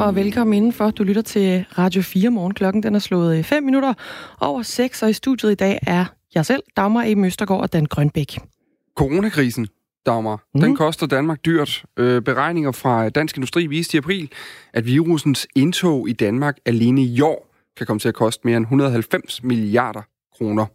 og velkommen indenfor. Du lytter til Radio 4 morgen. Klokken den er slået 5 minutter over 6, og i studiet i dag er jeg selv, Dagmar E. Møstergaard og Dan Grønbæk. Coronakrisen, Dagmar, mm. den koster Danmark dyrt. Øh, beregninger fra Dansk Industri viste i april, at virusens indtog i Danmark alene i år kan komme til at koste mere end 190 milliarder kroner.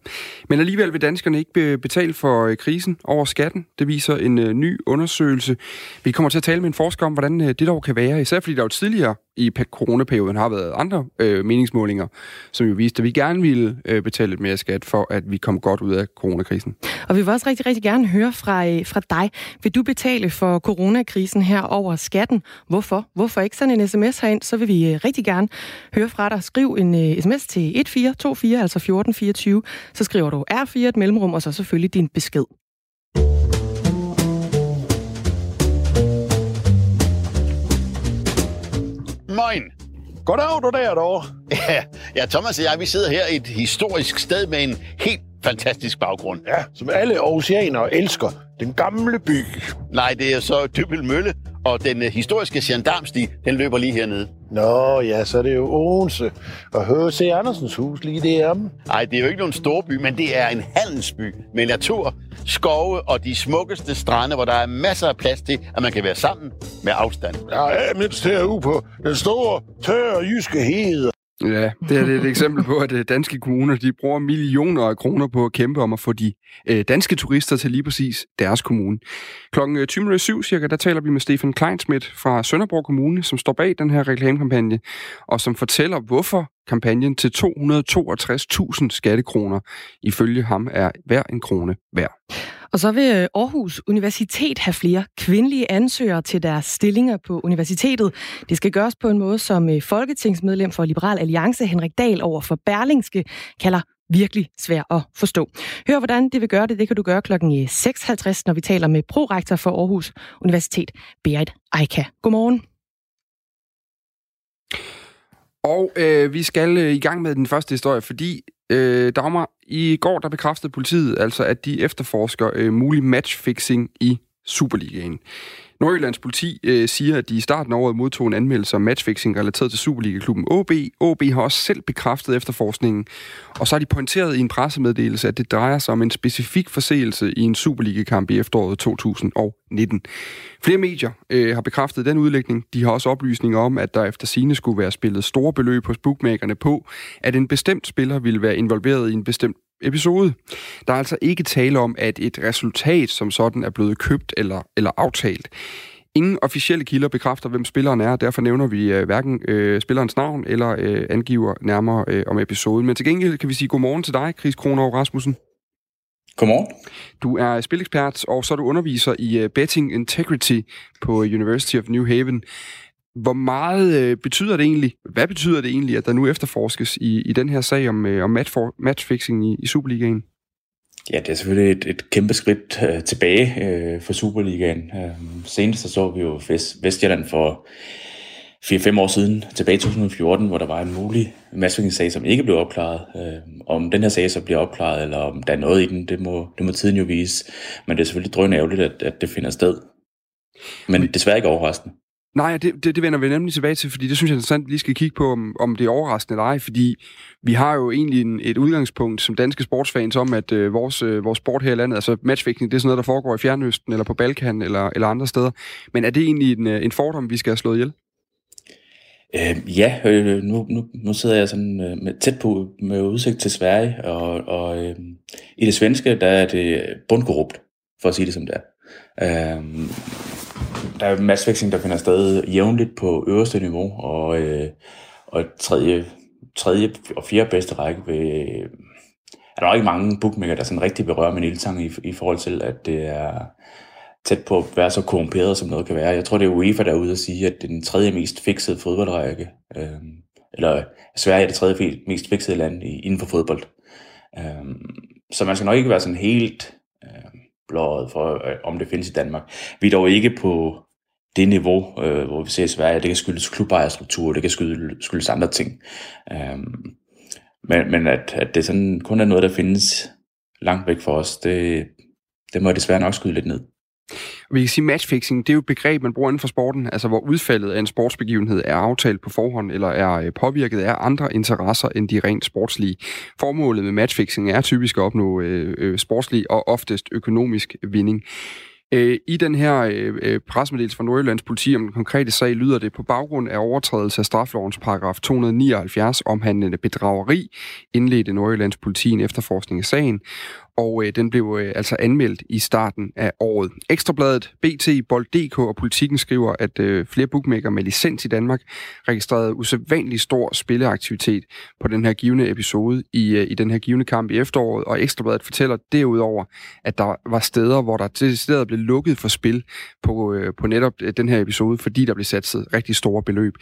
Men alligevel vil danskerne ikke betale for øh, krisen over skatten. Det viser en øh, ny undersøgelse. Vi kommer til at tale med en forsker om, hvordan øh, det dog kan være, især fordi der jo tidligere i coronaperioden har været andre øh, meningsmålinger, som jo viste, at vi gerne ville øh, betale lidt mere skat for, at vi kom godt ud af coronakrisen. Og vi vil også rigtig, rigtig gerne høre fra, øh, fra dig. Vil du betale for coronakrisen her over skatten? Hvorfor? Hvorfor ikke sende en sms herind? Så vil vi øh, rigtig gerne høre fra dig. Skriv en øh, sms til 1424, altså 1424. Så skriver du R4 et mellemrum, og så selvfølgelig din besked. Moin. Goddag, du der, dog. Ja, ja, Thomas og jeg, vi sidder her i et historisk sted med en helt fantastisk baggrund. Ja, som alle oceaner elsker. Den gamle by. Nej, det er så Dybbøl Mølle, og den uh, historiske gendarmsti, den løber lige hernede. Nå, ja, så er det jo Odense. Og H.C. Andersens hus lige deromme. Nej, det er jo ikke nogen storby, men det er en handelsby med natur, skove og de smukkeste strande, hvor der er masser af plads til, at man kan være sammen med afstand. Ja, mindst herude på den store, tørre jyske hede. Ja, det er et eksempel på, at øh, danske kommuner de bruger millioner af kroner på at kæmpe om at få de øh, danske turister til lige præcis deres kommune. Klokken øh, 20.07 cirka, der taler vi med Stefan Kleinsmidt fra Sønderborg Kommune, som står bag den her reklamekampagne, og som fortæller, hvorfor kampagnen til 262.000 skattekroner ifølge ham er hver en krone værd. Og så vil øh, Aarhus Universitet have flere kvindelige ansøgere til deres stillinger på universitetet. Det skal gøres på en måde, som øh, folketingsmedlem for Liberal Alliance Henrik Dahl over for Berlingske kalder virkelig svær at forstå. Hør, hvordan det vil gøre det. Det kan du gøre klokken øh, 6.50, når vi taler med prorektor for Aarhus Universitet, Berit Eika. Godmorgen. Og øh, vi skal øh, i gang med den første historie, fordi øh, Dagmar, i går der bekræftede politiet altså, at de efterforsker øh, mulig matchfixing i Superligaen. Nordjyllands politi øh, siger, at de i starten af året modtog en anmeldelse om matchfixing relateret til Superliga-klubben OB. OB har også selv bekræftet efterforskningen, og så har de pointeret i en pressemeddelelse, at det drejer sig om en specifik forseelse i en Superliga-kamp i efteråret 2019. Flere medier øh, har bekræftet den udlægning. De har også oplysninger om, at der efter sine skulle være spillet store beløb hos bookmakerne på, at en bestemt spiller ville være involveret i en bestemt episode. Der er altså ikke tale om, at et resultat som sådan er blevet købt eller, eller aftalt. Ingen officielle kilder bekræfter, hvem spilleren er, derfor nævner vi øh, hverken øh, spillerens navn eller øh, angiver nærmere øh, om episoden. Men til gengæld kan vi sige godmorgen til dig, Chris Kronov Rasmussen. Godmorgen. Du er spilekspert, og så er du underviser i uh, Betting Integrity på University of New Haven. Hvor meget øh, betyder det egentlig, hvad betyder det egentlig, at der nu efterforskes i, i den her sag om, øh, om match for, matchfixing i, i Superligaen? Ja, det er selvfølgelig et, et kæmpe skridt øh, tilbage øh, for Superligaen. Øh, senest så, så vi jo Vest, Vestjylland for 4-5 år siden, tilbage i 2014, hvor der var en mulig matchfixing-sag, som ikke blev opklaret. Øh, om den her sag så bliver opklaret, eller om der er noget i den, det må, det må tiden jo vise. Men det er selvfølgelig drønende ærgerligt, at, at det finder sted. Men desværre ikke overraskende. Nej, det, det, det vender vi nemlig tilbage til, fordi det synes jeg er interessant, at vi lige skal kigge på, om, om det er overraskende eller ej, fordi vi har jo egentlig en, et udgangspunkt som danske sportsfans om, at øh, vores, øh, vores sport her i landet, altså matchfixing, det er sådan noget, der foregår i Fjernøsten, eller på Balkan, eller, eller andre steder. Men er det egentlig en, øh, en fordom, vi skal have slået ihjel? Øh, ja, øh, nu, nu, nu sidder jeg sådan øh, med, tæt på med udsigt til Sverige, og, og øh, i det svenske, der er det bundkorrupt, for at sige det som det er. Øh, der er matchfixing, der finder sted jævnligt på øverste niveau, og, øh, og tredje, tredje og fjerde bedste række ved, er der ikke mange bookmaker, der sådan rigtig berører min ildtang i, i forhold til, at det er tæt på at være så korrumperet, som noget kan være. Jeg tror, det er UEFA, der er ude at sige, at det er den tredje mest fikset fodboldrække, øh, eller Sverige er det tredje mest fiksede land i, inden for fodbold. Øh, så man skal nok ikke være sådan helt blåret for, øh, om det findes i Danmark. Vi er dog ikke på det niveau, øh, hvor vi ser i Sverige, det kan skyldes klubejerstruktur, det kan skyldes, skyldes andre ting. Øhm, men, men at, at det sådan kun er noget, der findes langt væk for os, det, det må jeg desværre nok skyde lidt ned. Vi kan sige, matchfixing, det er jo et begreb, man bruger inden for sporten, altså hvor udfaldet af en sportsbegivenhed er aftalt på forhånd, eller er øh, påvirket af andre interesser end de rent sportslige. Formålet med matchfixing er typisk at opnå øh, øh sportslig og oftest økonomisk vinding. Øh, I den her øh, øh, fra Nordjyllands politi om den konkrete sag lyder det på baggrund af overtrædelse af straflovens paragraf 279 omhandlende bedrageri, indledte Nordjyllands politi en efterforskning af sagen, og øh, den blev øh, altså anmeldt i starten af året. Ekstrabladet, BT, Bold.dk og Politikken skriver, at øh, flere bookmaker med licens i Danmark registrerede usædvanlig stor spilleaktivitet på den her givende episode i, øh, i den her givende kamp i efteråret, og Ekstrabladet fortæller derudover, at der var steder, hvor der til stedet blev lukket for spil på, øh, på netop øh, den her episode, fordi der blev satset rigtig store beløb.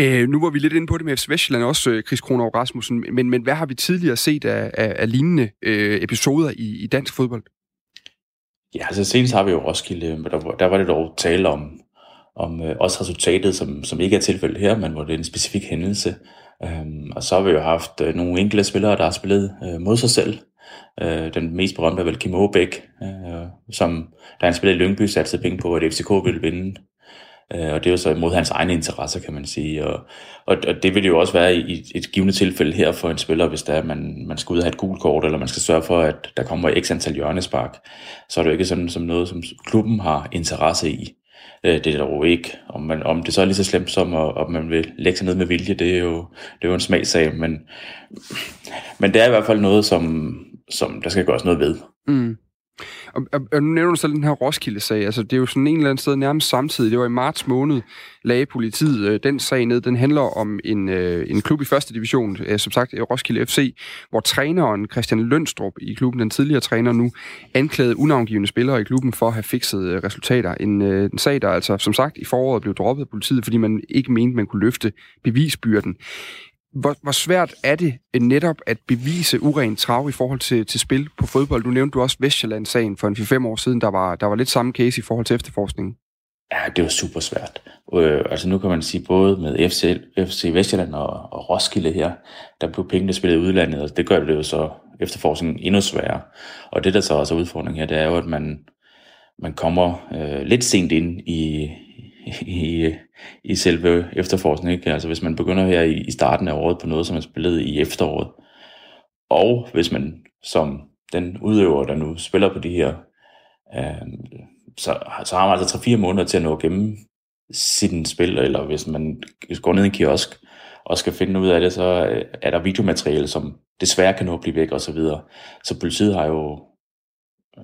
Øh, nu var vi lidt inde på det med FC Vestjylland også, øh, Chris Kronov Rasmussen, men, men hvad har vi tidligere set af, af, af lignende øh, episoder i, i dansk fodbold? Ja, altså senest har vi jo Roskilde, øh, men der, der var det dog tale om, om øh, også resultatet, som, som ikke er tilfældet her, men hvor det er en specifik hændelse. Øhm, og så har vi jo haft øh, nogle enkelte spillere, der har spillet øh, mod sig selv. Øh, den mest berømte er vel Kim Aabæk, øh, som da han spillede i Lyngby, satte penge på, at FCK ville vinde Øh, og det er jo så imod hans egne interesser, kan man sige. Og, og, og det vil jo også være i et givende tilfælde her for en spiller, hvis der er, man, man skal ud og have et gult kort, eller man skal sørge for, at der kommer x antal hjørnespark. Så er det jo ikke sådan som noget, som klubben har interesse i. Øh, det er jo ikke. Om, man, om det så er lige så slemt som, at, at man vil lægge sig ned med vilje, det er jo, det er jo en smagsag. Men, men det er i hvert fald noget, som, som der skal gøres noget ved. Mm. Og, og, og nu nævner du så den her Roskilde-sag. Altså, det er jo sådan en eller anden sted nærmest samtidig. Det var i marts måned, lagde politiet øh, den sag ned. Den handler om en, øh, en klub i første division, øh, som sagt øh, Roskilde FC, hvor træneren Christian Lønstrup i klubben, den tidligere træner nu, anklagede unavngivende spillere i klubben for at have fikset øh, resultater. En, øh, en sag, der altså som sagt i foråret blev droppet af politiet, fordi man ikke mente, man kunne løfte bevisbyrden. Hvor, hvor svært er det øh, netop at bevise uren trav i forhold til, til spil på fodbold? Du nævnte du også Vestjylland-sagen for en 4-5 år siden, der var, der var lidt samme case i forhold til efterforskningen. Ja, det var super svært. Øh, altså nu kan man sige, både med FC, FC Vestjylland og, og Roskilde her, der blev pengene spillet i udlandet, og det gør det jo så efterforskningen endnu sværere. Og det, der så også er udfordringen her, det er jo, at man, man kommer øh, lidt sent ind i, i, i selve efterforskningen. Ikke? Altså hvis man begynder her i, i starten af året på noget, som man spillede i efteråret, og hvis man som den udøver, der nu spiller på de her, øh, så, så har man altså 3-4 måneder til at nå igennem sit spil, eller hvis man går ned i en kiosk og skal finde ud af det, så øh, er der videomateriale, som desværre kan nå at blive væk og så videre. Så politiet har jo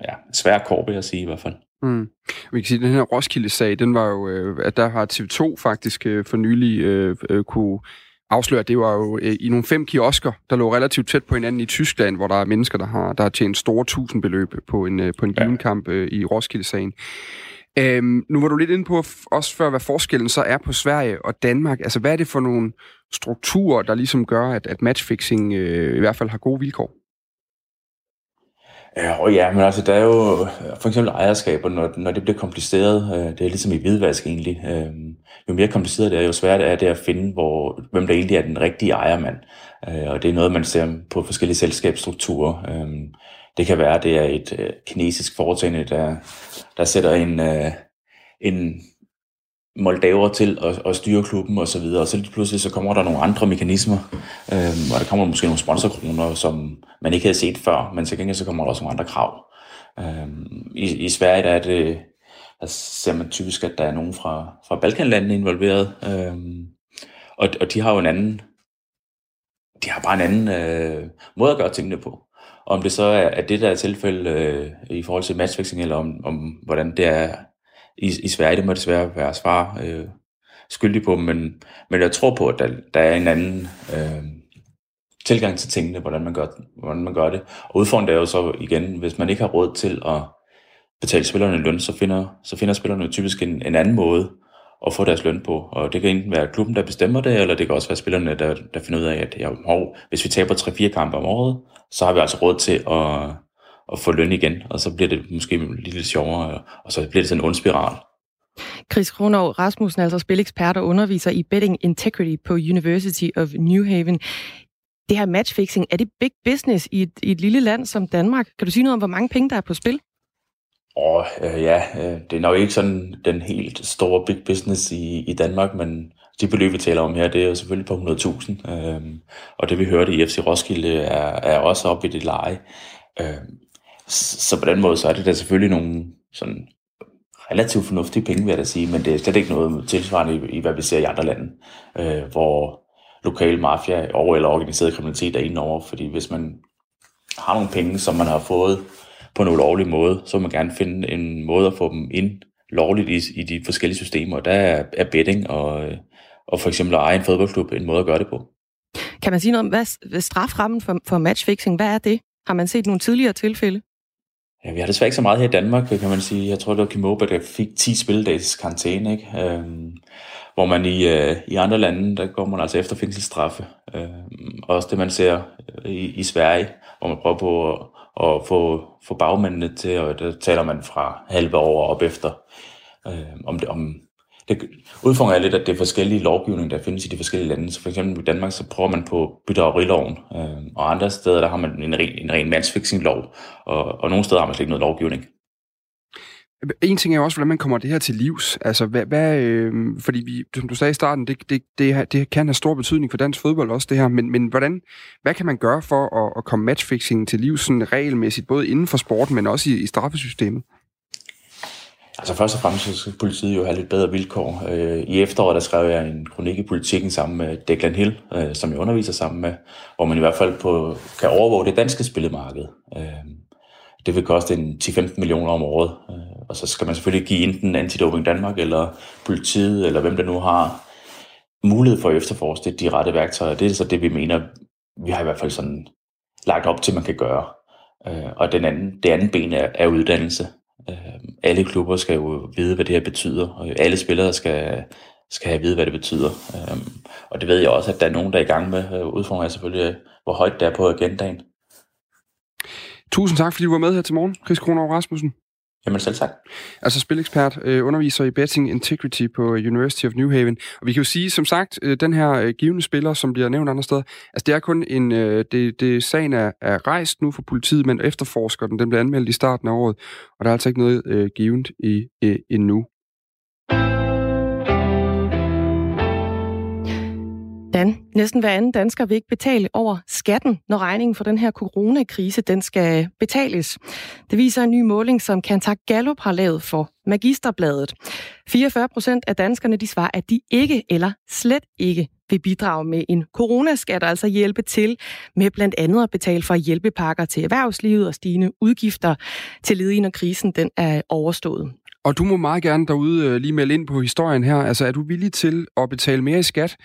ja, svær kår, vil jeg sige i hvert fald. Mm. Vi kan sige, at den her Roskilde-sag, den var jo, øh, at der har TV2 faktisk øh, for nylig øh, øh, kunne afsløre, at det var jo øh, i nogle fem kiosker, der lå relativt tæt på hinanden i Tyskland, hvor der er mennesker, der har, der har tjent store tusindbeløb på en, øh, på en given ja. kamp øh, i Roskilde-sagen. Øhm, nu var du lidt inde på også før, hvad forskellen så er på Sverige og Danmark. Altså, hvad er det for nogle strukturer, der ligesom gør, at, at matchfixing øh, i hvert fald har gode vilkår? Ja, og ja, men altså, der er jo for eksempel ejerskaber, når, når det bliver kompliceret, øh, det er ligesom i hvidvask egentlig. Øh, jo mere kompliceret det er, jo sværere er det at finde, hvor, hvem der egentlig er den rigtige ejermand. Øh, og det er noget, man ser på forskellige selskabsstrukturer. Øh, det kan være, at det er et øh, kinesisk foretagende, der, der sætter en, øh, en moldaver til at, at styre klubben og så videre. Og så lige pludselig så kommer der nogle andre mekanismer, øh, og der kommer måske nogle sponsorkroner, som man ikke havde set før, men til gengæld så kommer der også nogle andre krav. Øh, i, I Sverige der er det, der ser man typisk, at der er nogen fra, fra Balkanlandene involveret, øh, og, og de har jo en anden, de har bare en anden øh, måde at gøre tingene på. Om det så er, er det, der er tilfælde øh, i forhold til matchfixing, eller om, om hvordan det er i, i Sverige. Det må desværre være svar øh, skyldig på, men, men jeg tror på, at der, der er en anden øh, tilgang til tingene, hvordan man, gør, hvordan man gør det. Og udfordringen er jo så igen, hvis man ikke har råd til at betale spillerne løn, så finder, så finder spillerne typisk en, en anden måde at få deres løn på. Og det kan enten være klubben, der bestemmer det, eller det kan også være spillerne, der, der finder ud af, at ja, hov, hvis vi taber 3-4 kampe om året, så har vi altså råd til at, at få løn igen, og så bliver det måske lidt, sjovere, og så bliver det sådan en ond spiral. Chris Kronov Rasmussen, altså spilekspert og underviser i Betting Integrity på University of New Haven. Det her matchfixing, er det big business i et, i et lille land som Danmark? Kan du sige noget om, hvor mange penge der er på spil? Åh, øh, ja, øh, det er nok ikke sådan den helt store big business i, i Danmark, men de beløb, vi taler om her, det er jo selvfølgelig på 100.000. Øh, og det, vi hørte i FC Roskilde, er, er også op i det leje. Øh, så på den måde, så er det da selvfølgelig nogle sådan relativt fornuftige penge, vil jeg da sige, men det er slet ikke noget tilsvarende i, i hvad vi ser i andre lande, øh, hvor lokal mafia og eller organiseret kriminalitet er inde over, fordi hvis man har nogle penge, som man har fået på en ulovlig måde, så vil man gerne finde en måde at få dem ind lovligt i, i de forskellige systemer. Der er, er betting og, øh, og for eksempel at eje en fodboldklub en måde at gøre det på. Kan man sige noget om, hvad straframmen for, for matchfixing, hvad er det? Har man set nogle tidligere tilfælde? Ja, vi har desværre ikke så meget her i Danmark, kan man sige. Jeg tror, det var Kimoba, der fik 10 spilledages karantæne, ikke? Øhm, hvor man i, øh, i andre lande, der går man altså efter fængselsstraffe. Øhm, også det, man ser øh, i, i Sverige, hvor man prøver på at, at få, få bagmændene til, og der taler man fra halve år op efter, øh, om, det, om det, udfordrer lidt, at det er forskellige lovgivninger, der findes i de forskellige lande. Så for eksempel i Danmark, så prøver man på bytteriloven, øh, og andre steder, der har man en ren, en ren mandsfixing-lov, og, og nogle steder har man slet ikke noget lovgivning. En ting er jo også, hvordan man kommer det her til livs. Altså, hvad, hvad øh, fordi vi, som du sagde i starten, det, det, det, det kan have stor betydning for dansk fodbold også, det her. Men, men hvordan, hvad kan man gøre for at, at komme matchfixing til livs sådan regelmæssigt, både inden for sporten, men også i, i straffesystemet? Altså først og fremmest skal politiet jo have lidt bedre vilkår. Øh, I efteråret der skrev jeg en kronik i politikken sammen med Declan Hill, øh, som jeg underviser sammen med, hvor man i hvert fald på, kan overvåge det danske spillemarked. Øh, det vil koste en 10-15 millioner om året, og så skal man selvfølgelig give enten Antidoping Danmark eller politiet, eller hvem der nu har mulighed for at efterforske de rette værktøjer. Det er så det, vi mener, vi har i hvert fald sådan lagt op til, man kan gøre. Og den anden, det andet ben er, er uddannelse. Øhm, alle klubber skal jo vide, hvad det her betyder, og alle spillere skal, skal have vide, hvad det betyder. Øhm, og det ved jeg også, at der er nogen, der er i gang med. Øh, Udfordringen er selvfølgelig, øh, hvor højt det er på agendaen. Tusind tak, fordi du var med her til morgen, Chris Kronov Rasmussen. Jamen selv tak. Altså spilekspert, øh, underviser i Betting Integrity på øh, University of New Haven. Og vi kan jo sige, som sagt, øh, den her øh, givende spiller, som bliver nævnt andre steder, altså det er kun en, øh, det, det, sagen er, er rejst nu for politiet, men efterforsker den, den bliver anmeldt i starten af året, og der er altså ikke noget øh, givet i, øh, endnu. Næsten hver anden dansker vil ikke betale over skatten, når regningen for den her coronakrise den skal betales. Det viser en ny måling, som Kantak Gallup har lavet for Magisterbladet. 44 procent af danskerne de svarer, at de ikke eller slet ikke vil bidrage med en coronaskat, altså hjælpe til med blandt andet at betale for hjælpepakker til erhvervslivet og stigende udgifter til ledige, når krisen den er overstået. Og du må meget gerne derude øh, lige melde ind på historien her. Altså, er du villig til at betale mere i skat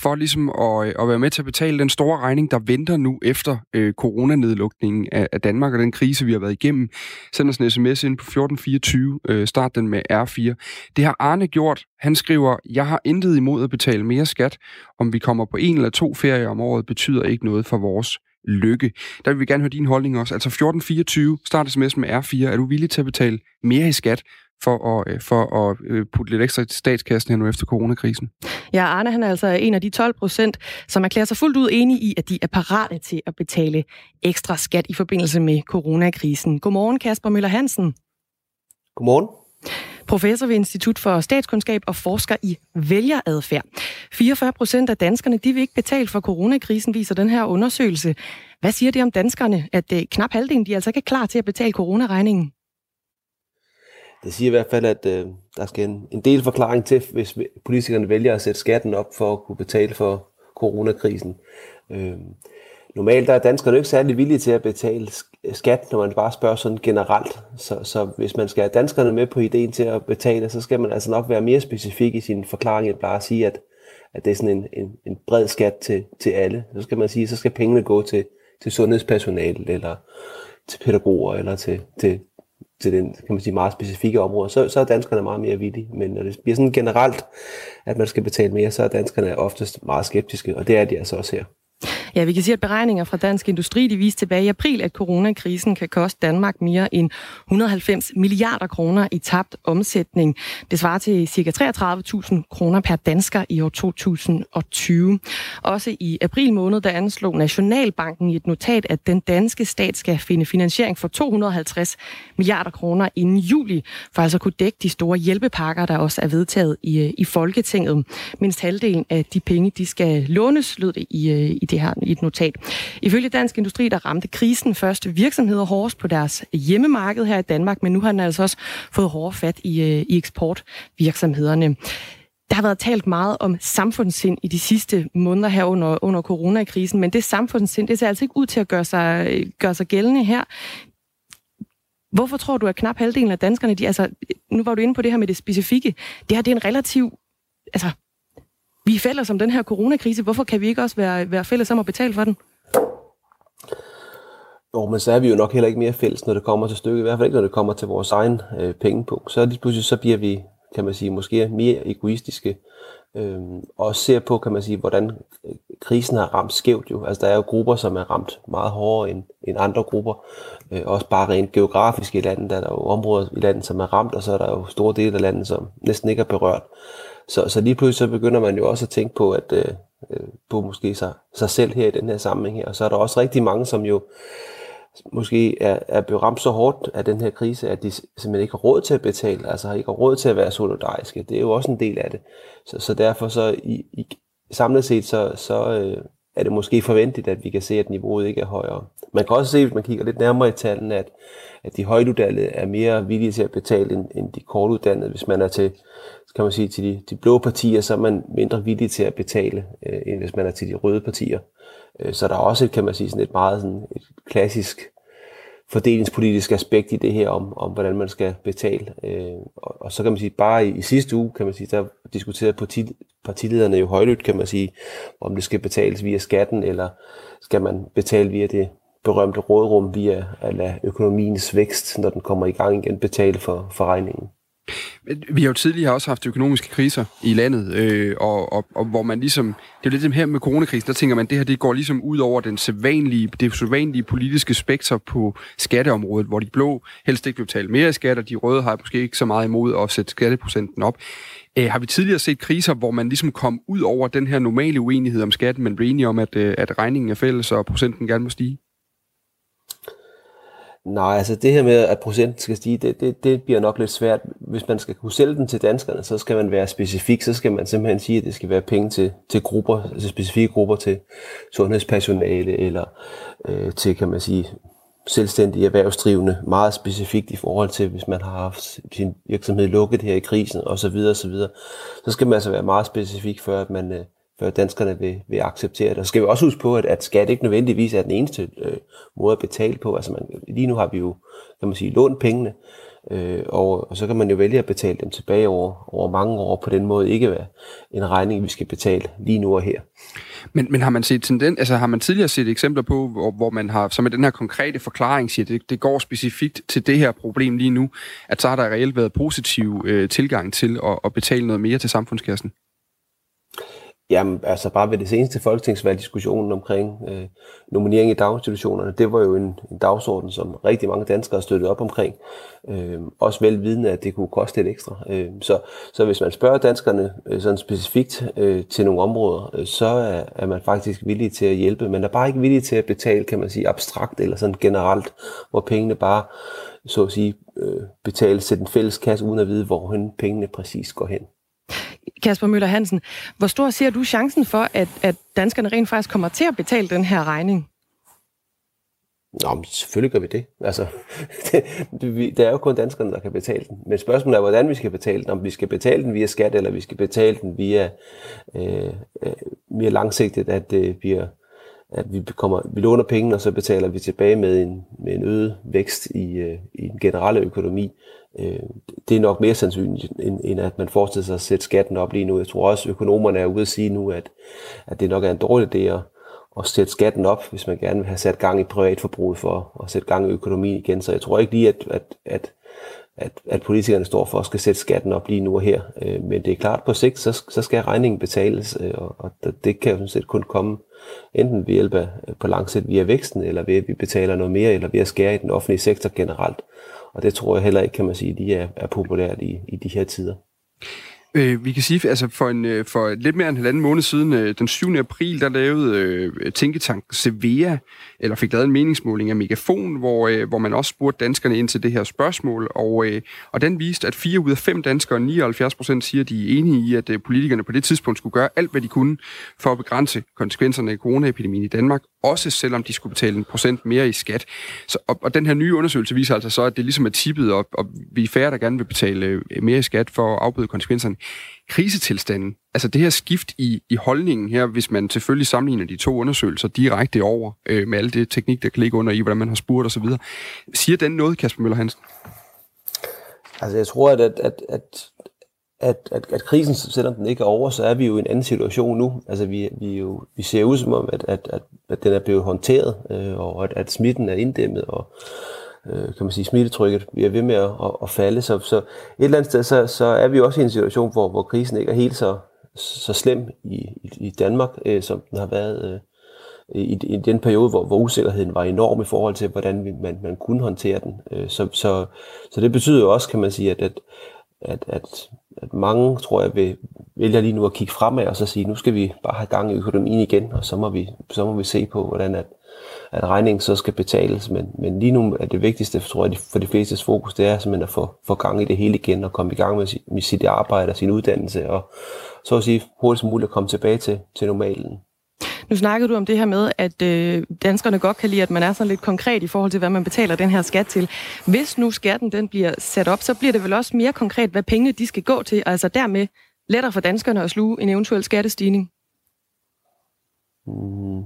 for ligesom at, øh, at være med til at betale den store regning, der venter nu efter øh, coronanedlukningen af, af Danmark og den krise, vi har været igennem? Send os en sms ind på 1424. Øh, start den med R4. Det har Arne gjort. Han skriver, jeg har intet imod at betale mere skat. Om vi kommer på en eller to ferier om året, betyder ikke noget for vores lykke. Der vil vi gerne høre din holdning også. Altså 1424, start sms med R4. Er du villig til at betale mere i skat for at, øh, for at øh, putte lidt ekstra i statskassen her nu efter coronakrisen. Ja, Arne han er altså en af de 12 procent, som erklærer sig fuldt ud enige i, at de er parate til at betale ekstra skat i forbindelse med coronakrisen. Godmorgen, Kasper Møller Hansen. Godmorgen. Professor ved Institut for Statskundskab og forsker i vælgeradfærd. 44 procent af danskerne de vil ikke betale for coronakrisen, viser den her undersøgelse. Hvad siger det om danskerne, at øh, knap halvdelen de er altså ikke er klar til at betale coronaregningen? Det siger i hvert fald, at øh, der skal en, en del forklaring til, hvis politikerne vælger at sætte skatten op for at kunne betale for coronakrisen. Øh, normalt er danskerne ikke særlig villige til at betale skat, når man bare spørger sådan generelt. Så, så hvis man skal have danskerne med på ideen til at betale, så skal man altså nok være mere specifik i sin forklaring, end bare at sige, at, at det er sådan en, en, en bred skat til, til alle. Så skal man sige, så skal pengene gå til, til sundhedspersonale, eller til pædagoger, eller til, til til den kan man sige, meget specifikke område, så, så er danskerne meget mere villige. Men når det bliver sådan generelt, at man skal betale mere, så er danskerne oftest meget skeptiske, og det er de altså også her. Ja, vi kan sige, at beregninger fra Dansk Industri de viste tilbage i april, at coronakrisen kan koste Danmark mere end 190 milliarder kroner i tabt omsætning. Det svarer til ca. 33.000 kroner per dansker i år 2020. Også i april måned, der anslog Nationalbanken i et notat, at den danske stat skal finde finansiering for 250 milliarder kroner inden juli, for altså kunne dække de store hjælpepakker, der også er vedtaget i, øh, i Folketinget. Mindst halvdelen af de penge, de skal lånes, lød det i, øh, i det her i et notat. Ifølge Dansk Industri, der ramte krisen først virksomheder hårdest på deres hjemmemarked her i Danmark, men nu har den altså også fået hårdere fat i, øh, i eksportvirksomhederne. Der har været talt meget om samfundssind i de sidste måneder her under, under coronakrisen, men det samfundssind, det ser altså ikke ud til at gøre sig, gøre sig gældende her. Hvorfor tror du, at knap halvdelen af danskerne, de, altså, nu var du inde på det her med det specifikke, det her det er en relativ, altså, vi er fælles om den her coronakrise, hvorfor kan vi ikke også være, være fælles om at betale for den? Jo, men så er vi jo nok heller ikke mere fælles, når det kommer til stykket. I hvert fald ikke, når det kommer til vores egen øh, pengepunkt. Så lige pludselig så bliver vi, kan man sige, måske mere egoistiske. Øh, og ser på, kan man sige, hvordan øh, krisen har ramt skævt jo. Altså der er jo grupper, som er ramt meget hårdere end, end andre grupper. Øh, også bare rent geografisk i landet, der er der jo områder i landet, som er ramt, og så er der jo store dele af landet, som næsten ikke er berørt. Så, så lige pludselig så begynder man jo også at tænke på, at øh, øh, på måske sig, sig selv her i den her sammenhæng her. Og så er der også rigtig mange, som jo måske er, er blevet ramt så hårdt af den her krise, at de simpelthen ikke har råd til at betale, altså har ikke har råd til at være solidariske. Det er jo også en del af det. Så, så derfor så i, i samlet set, så, så øh, er det måske forventeligt, at vi kan se, at niveauet ikke er højere. Man kan også se, hvis man kigger lidt nærmere i tallene, at, at de højtuddannede er mere villige til at betale end, end de kortuddannede. Hvis man er til, kan man sige, til de, de blå partier, så er man mindre villig til at betale, øh, end hvis man er til de røde partier. Øh, så der er også, kan man sige, sådan et meget sådan et klassisk fordelingspolitisk aspekt i det her om, om hvordan man skal betale. Øh, og, og så kan man sige, bare i, i sidste uge, kan man sige, der diskuterede parti, partilederne jo højlydt, kan man sige, om det skal betales via skatten, eller skal man betale via det berømte rådrum via at lade økonomiens vækst, når den kommer i gang igen, betale for, for regningen. Vi har jo tidligere også haft økonomiske kriser i landet, øh, og, og, og hvor man ligesom, det er jo lidt det her med coronakrisen, der tænker man, det her det går ligesom ud over den sædvanlige, det sædvanlige politiske spektrum på skatteområdet, hvor de blå helst ikke vil betale mere i skat, og de røde har måske ikke så meget imod at sætte skatteprocenten op. Øh, har vi tidligere set kriser, hvor man ligesom kom ud over den her normale uenighed om skatten, men blev enige om, at, øh, at regningen er fælles, og procenten gerne må stige? Nej, altså det her med, at procenten skal stige, det, det, det bliver nok lidt svært. Hvis man skal kunne sælge den til danskerne, så skal man være specifik. Så skal man simpelthen sige, at det skal være penge til, til grupper, altså specifikke grupper, til sundhedspersonale eller øh, til, kan man sige, selvstændige erhvervsdrivende, meget specifikt i forhold til, hvis man har haft sin virksomhed lukket her i krisen osv. Så, videre, så, videre. så skal man altså være meget specifik, før at man, øh, før danskerne vil, vil acceptere det. Og så skal vi også huske på, at, at skat ikke nødvendigvis er den eneste øh, måde at betale på. Altså man, lige nu har vi jo, kan man sige, lånt pengene, øh, og, og så kan man jo vælge at betale dem tilbage over, over mange år, på den måde ikke være en regning, vi skal betale lige nu og her. Men, men har man set tendens, altså har man tidligere set eksempler på, hvor, hvor man har, som med den her konkrete forklaring siger, det, det går specifikt til det her problem lige nu, at så har der reelt været positiv øh, tilgang til at, at betale noget mere til samfundskassen? Jamen, altså bare ved det seneste folketingsvalg, diskussionen omkring øh, nominering i daginstitutionerne, det var jo en, en dagsorden, som rigtig mange danskere støttede op omkring. Øh, også velvidende, at det kunne koste lidt ekstra. Øh, så, så hvis man spørger danskerne øh, sådan specifikt øh, til nogle områder, øh, så er, er man faktisk villig til at hjælpe. Man er bare ikke villig til at betale, kan man sige, abstrakt eller sådan generelt, hvor pengene bare, så at sige, øh, betales til den fælles kasse, uden at vide, hvor pengene præcis går hen. Kasper Møller Hansen, hvor stor ser du chancen for, at, at danskerne rent faktisk kommer til at betale den her regning? Nå, men selvfølgelig gør vi det. Altså, det, det, det er jo kun danskerne, der kan betale den. Men spørgsmålet er, hvordan vi skal betale den. Om vi skal betale den via skat, eller vi skal betale den via øh, øh, mere langsigtet, at øh, det bliver at vi, kommer, vi låner penge, og så betaler vi tilbage med en, med en øget vækst i, øh, i den generelle økonomi. Øh, det er nok mere sandsynligt, end, end at man forestiller sig at sætte skatten op lige nu. Jeg tror også, at økonomerne er ude at sige nu, at, at det nok er en dårlig idé at, at sætte skatten op, hvis man gerne vil have sat gang i privatforbruget for at sætte gang i økonomien igen. Så jeg tror ikke lige, at, at, at, at, at politikerne står for, at skal sætte skatten op lige nu og her. Øh, men det er klart, på sigt, så, så skal regningen betales, øh, og, og det kan jo sådan set kun komme enten ved hjælp af på lang sigt via væksten, eller ved at vi betaler noget mere, eller ved at skære i den offentlige sektor generelt. Og det tror jeg heller ikke, kan man sige, de er, er populært i, i de her tider. Øh, vi kan sige, altså for, en, øh, for lidt mere end en halvanden måned siden, øh, den 7. april, der lavede øh, Tænketank Sevea, eller fik lavet en meningsmåling af Megafon, hvor, øh, hvor man også spurgte danskerne ind til det her spørgsmål, og, øh, og den viste, at 4 ud af 5 danskere, 79 procent, siger, at de er enige i, at øh, politikerne på det tidspunkt skulle gøre alt, hvad de kunne for at begrænse konsekvenserne af coronaepidemien i Danmark, også selvom de skulle betale en procent mere i skat. Så, og, og den her nye undersøgelse viser altså så, at det ligesom er tippet op, og vi er færre, der gerne vil betale øh, mere i skat for at afbøde konsekvenserne krisetilstanden, altså det her skift i, i holdningen her, hvis man selvfølgelig sammenligner de to undersøgelser direkte over øh, med alle det teknik, der kan ligge under i, hvordan man har spurgt osv., siger den noget, Kasper Møller Hansen? Altså jeg tror, at, at, at, at at, at, at krisen, selvom den ikke er over, så er vi jo i en anden situation nu. Altså vi, vi, jo, vi ser ud som om, at, at, at, at den er blevet håndteret, øh, og at, at smitten er inddæmmet, og, øh, kan man sige, smittetrykket vi er ved med at, at, at falde. Så, så et eller andet sted, så, så er vi også i en situation, hvor, hvor krisen ikke er helt så, så slem i, i, i Danmark, øh, som den har været øh, i, i den periode, hvor, hvor usikkerheden var enorm i forhold til, hvordan vi, man, man kunne håndtere den. Øh, så, så, så det betyder jo også, kan man sige, at, at, at, at, at mange, tror jeg, vil, vælger lige nu at kigge fremad og så sige, nu skal vi bare have gang i økonomien igen, og så må vi, så må vi se på, hvordan at, at regningen så skal betales. Men, men lige nu er det vigtigste, tror jeg, for de flestes fokus, det er simpelthen at få, få gang i det hele igen, og komme i gang med, sit, med sit arbejde og sin uddannelse, og så at sige hurtigst muligt at komme tilbage til, til normalen. Nu snakkede du om det her med, at øh, danskerne godt kan lide, at man er sådan lidt konkret i forhold til, hvad man betaler den her skat til. Hvis nu skatten den bliver sat op, så bliver det vel også mere konkret, hvad pengene de skal gå til. Altså dermed lettere for danskerne at sluge en eventuel skattestigning. Mm.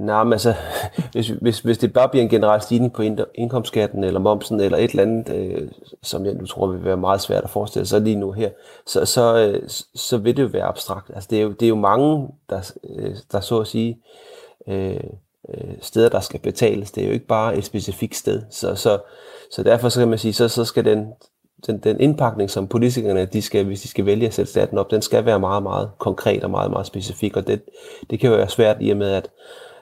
Nej, men altså, hvis, hvis, hvis det bare bliver en generel stigning på indkomstskatten eller momsen eller et eller andet, øh, som jeg nu tror vil være meget svært at forestille sig lige nu her, så, så, øh, så vil det jo være abstrakt. Altså, det, er jo, det er jo mange, der, øh, der så at sige, øh, øh, steder, der skal betales. Det er jo ikke bare et specifikt sted. Så, så, så derfor så kan man sige, så, så skal den, den, den indpakning, som politikerne, de skal, hvis de skal vælge at sætte staten op, den skal være meget, meget konkret og meget, meget specifik. Og det, det kan jo være svært i og med, at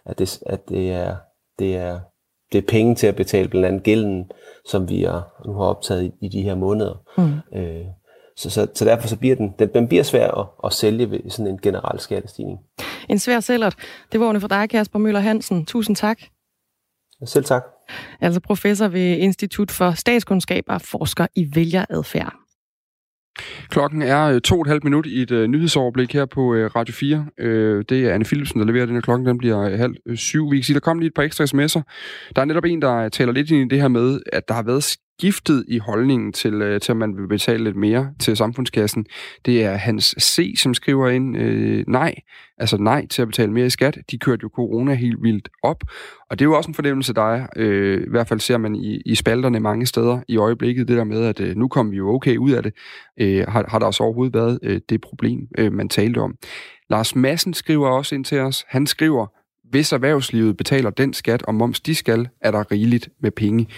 at det, at det er, det er, det er penge til at betale blandt andet gælden, som vi er, nu har optaget i, i de her måneder. Mm. Øh, så, så, så derfor så bliver den, den, den bliver svær at, at sælge ved sådan en generel skattestigning. En svær sælger. Det var for dig, Kasper Møller Hansen. Tusind tak. Selv tak. Altså professor ved Institut for Statskundskab og forsker i vælgeradfærd. Klokken er øh, to og et halvt minut i et uh, nyhedsoverblik her på uh, Radio 4. Uh, øh, det er Anne Philipsen, der leverer den her klokken. Den bliver uh, halv uh, syv. Vi kan sige, der kom lige et par ekstra sms'er. Der er netop en, der taler lidt ind i det her med, at der har været skiftet i holdningen til, øh, til, at man vil betale lidt mere til samfundskassen. Det er Hans C., som skriver ind, øh, nej, altså nej til at betale mere i skat. De kørte jo corona helt vildt op, og det er jo også en fornemmelse, der er, øh, i hvert fald ser man i, i spalterne mange steder i øjeblikket, det der med, at øh, nu kommer vi jo okay ud af det, øh, har, har der også overhovedet været øh, det problem, øh, man talte om. Lars Madsen skriver også ind til os, han skriver, hvis erhvervslivet betaler den skat og moms, de skal, er der rigeligt med penge.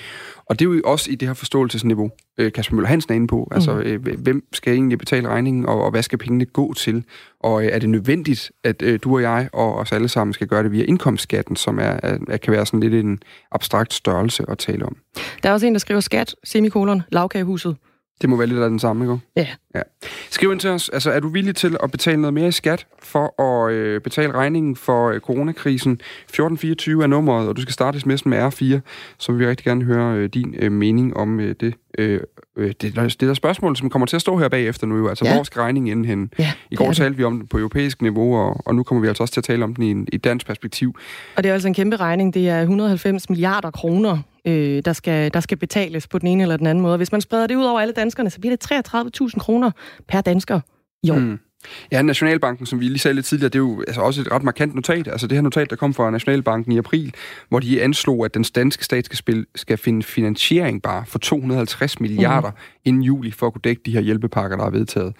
Og det er jo også i det her forståelsesniveau, øh, Kasper Møller Hansen er inde på. Altså, mm. øh, hvem skal egentlig betale regningen, og, og hvad skal pengene gå til? Og øh, er det nødvendigt, at øh, du og jeg og os alle sammen skal gøre det via indkomstskatten, som er, er, kan være sådan lidt en abstrakt størrelse at tale om? Der er også en, der skriver skat, semikolon, lavkagehuset. Det må være lidt af den samme, ikke? Ja. ja. Skriv ind til os, altså er du villig til at betale noget mere i skat for at øh, betale regningen for øh, coronakrisen? 1424 er nummeret, og du skal starte sms'en med R4, så vil vi rigtig gerne høre øh, din øh, mening om øh, det. Øh, øh, det, der, det der spørgsmål, som kommer til at stå her bagefter nu, altså ja. hvor skal regningen ende hen? Ja, I går talte vi om det på europæisk niveau, og, og nu kommer vi altså også til at tale om den i, en, i dansk perspektiv. Og det er altså en kæmpe regning. Det er 190 milliarder kroner, øh, der, skal, der skal betales på den ene eller den anden måde. Hvis man spreder det ud over alle danskerne, så bliver det 33.000 kroner per dansker i år. Mm. Ja, Nationalbanken, som vi lige sagde lidt tidligere, det er jo altså også et ret markant notat. Altså det her notat, der kom fra Nationalbanken i april, hvor de anslog, at den danske stat skal, spille, skal finde finansiering bare for 250 milliarder mm. inden juli for at kunne dække de her hjælpepakker, der er vedtaget.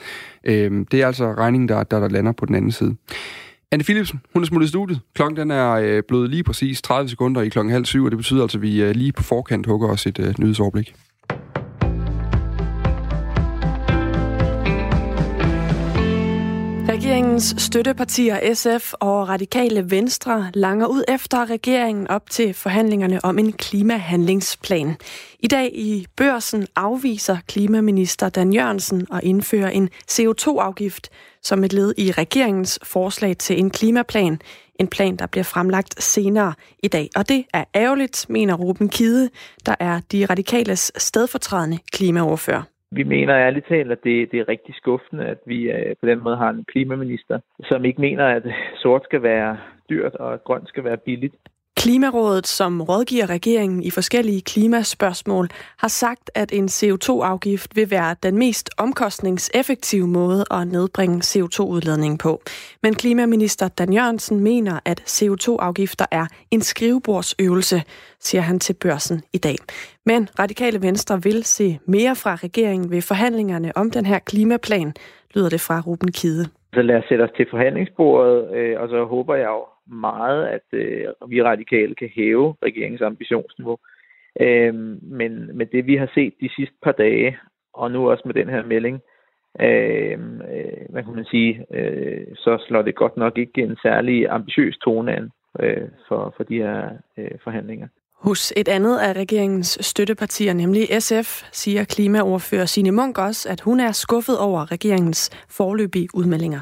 Øhm, det er altså regningen, der, der, der lander på den anden side. Anne Philipsen, hun er smuttet i studiet. Klokken den er øh, blevet lige præcis 30 sekunder i klokken halv syv, og det betyder altså, at vi øh, lige på forkant hugger os et øh, nyhedsoverblik. Regeringens støttepartier SF og Radikale Venstre langer ud efter regeringen op til forhandlingerne om en klimahandlingsplan. I dag i børsen afviser klimaminister Dan Jørgensen at indføre en CO2-afgift som et led i regeringens forslag til en klimaplan. En plan, der bliver fremlagt senere i dag. Og det er ærgerligt, mener Ruben Kide, der er de radikales stedfortrædende klimaoverfører. Vi mener ærligt talt, at det, det er rigtig skuffende, at vi øh, på den måde har en klimaminister, som ikke mener, at sort skal være dyrt og grønt skal være billigt. Klimarådet, som rådgiver regeringen i forskellige klimaspørgsmål, har sagt, at en CO2-afgift vil være den mest omkostningseffektive måde at nedbringe CO2-udledningen på. Men klimaminister Dan Jørgensen mener, at CO2-afgifter er en skrivebordsøvelse, siger han til børsen i dag. Men Radikale Venstre vil se mere fra regeringen ved forhandlingerne om den her klimaplan, lyder det fra Ruben Kide. Så lad os sætte os til forhandlingsbordet, øh, og så håber jeg jo meget, at øh, vi radikale kan hæve regeringens ambitionsniveau. Øh, men med det, vi har set de sidste par dage, og nu også med den her melding, øh, øh, hvad kan man sige, øh, så slår det godt nok ikke en særlig ambitiøs tone an øh, for, for de her øh, forhandlinger. Hos et andet af regeringens støttepartier, nemlig SF, siger klimaordfører Signe Munk også, at hun er skuffet over regeringens forløbige udmeldinger.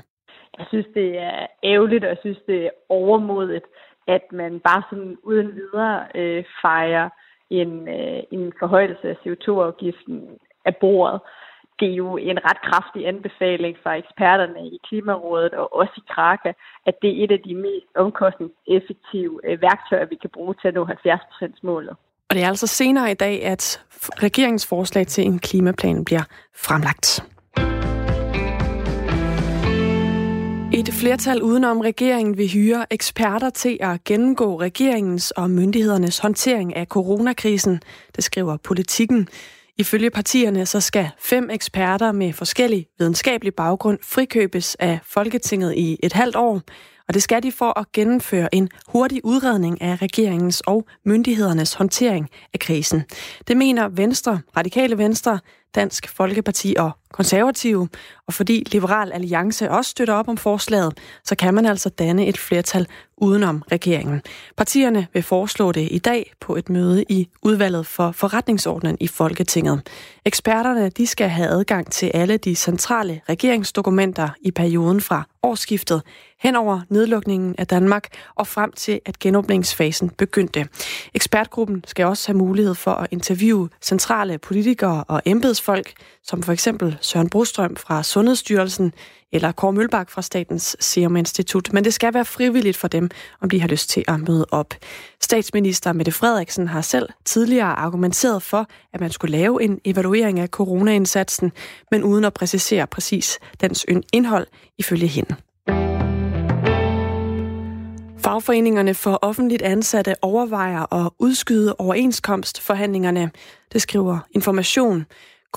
Jeg synes, det er ærgerligt, og jeg synes, det er overmodigt, at man bare sådan uden videre øh, fejrer en, øh, en forhøjelse af CO2-afgiften af bordet. Det er jo en ret kraftig anbefaling fra eksperterne i Klimarådet og også i Kraka, at det er et af de mest omkostningseffektive øh, værktøjer, vi kan bruge til at nå 70%-målet. Og det er altså senere i dag, at regeringens forslag til en klimaplan bliver fremlagt. Et flertal udenom regeringen vil hyre eksperter til at gennemgå regeringens og myndighedernes håndtering af coronakrisen, det skriver politikken. Ifølge partierne så skal fem eksperter med forskellig videnskabelig baggrund frikøbes af Folketinget i et halvt år, og det skal de for at gennemføre en hurtig udredning af regeringens og myndighedernes håndtering af krisen. Det mener Venstre, Radikale Venstre, Dansk Folkeparti og Konservative, og fordi Liberal Alliance også støtter op om forslaget, så kan man altså danne et flertal udenom regeringen. Partierne vil foreslå det i dag på et møde i udvalget for forretningsordnen i Folketinget. Eksperterne de skal have adgang til alle de centrale regeringsdokumenter i perioden fra årsskiftet hen over nedlukningen af Danmark og frem til, at genåbningsfasen begyndte. Ekspertgruppen skal også have mulighed for at interviewe centrale politikere og embedsfolk, som for eksempel Søren Brostrøm fra Sundhedsstyrelsen eller Kåre Mølbak fra Statens Serum Institut. Men det skal være frivilligt for dem, om de har lyst til at møde op. Statsminister Mette Frederiksen har selv tidligere argumenteret for, at man skulle lave en evaluering af coronaindsatsen, men uden at præcisere præcis dens indhold ifølge hende. Fagforeningerne for offentligt ansatte overvejer at udskyde overenskomstforhandlingerne. Det skriver Information.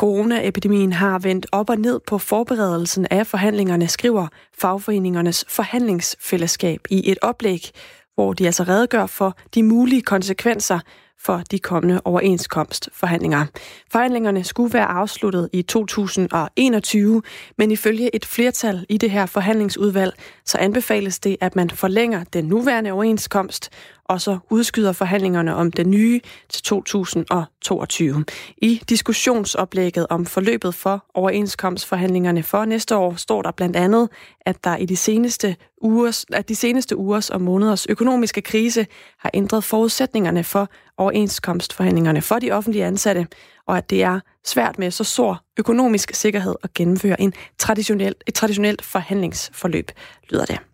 Coronaepidemien har vendt op og ned på forberedelsen af forhandlingerne, skriver fagforeningernes forhandlingsfællesskab i et oplæg, hvor de altså redegør for de mulige konsekvenser for de kommende overenskomstforhandlinger. Forhandlingerne skulle være afsluttet i 2021, men ifølge et flertal i det her forhandlingsudvalg, så anbefales det, at man forlænger den nuværende overenskomst, og så udskyder forhandlingerne om den nye til 2022. I diskussionsoplægget om forløbet for overenskomstforhandlingerne for næste år står der blandt andet, at der i de seneste ugers, at de seneste ugers og måneders økonomiske krise har ændret forudsætningerne for overenskomstforhandlingerne for de offentlige ansatte, og at det er svært med så stor økonomisk sikkerhed at gennemføre en traditionel, et traditionelt forhandlingsforløb, lyder det.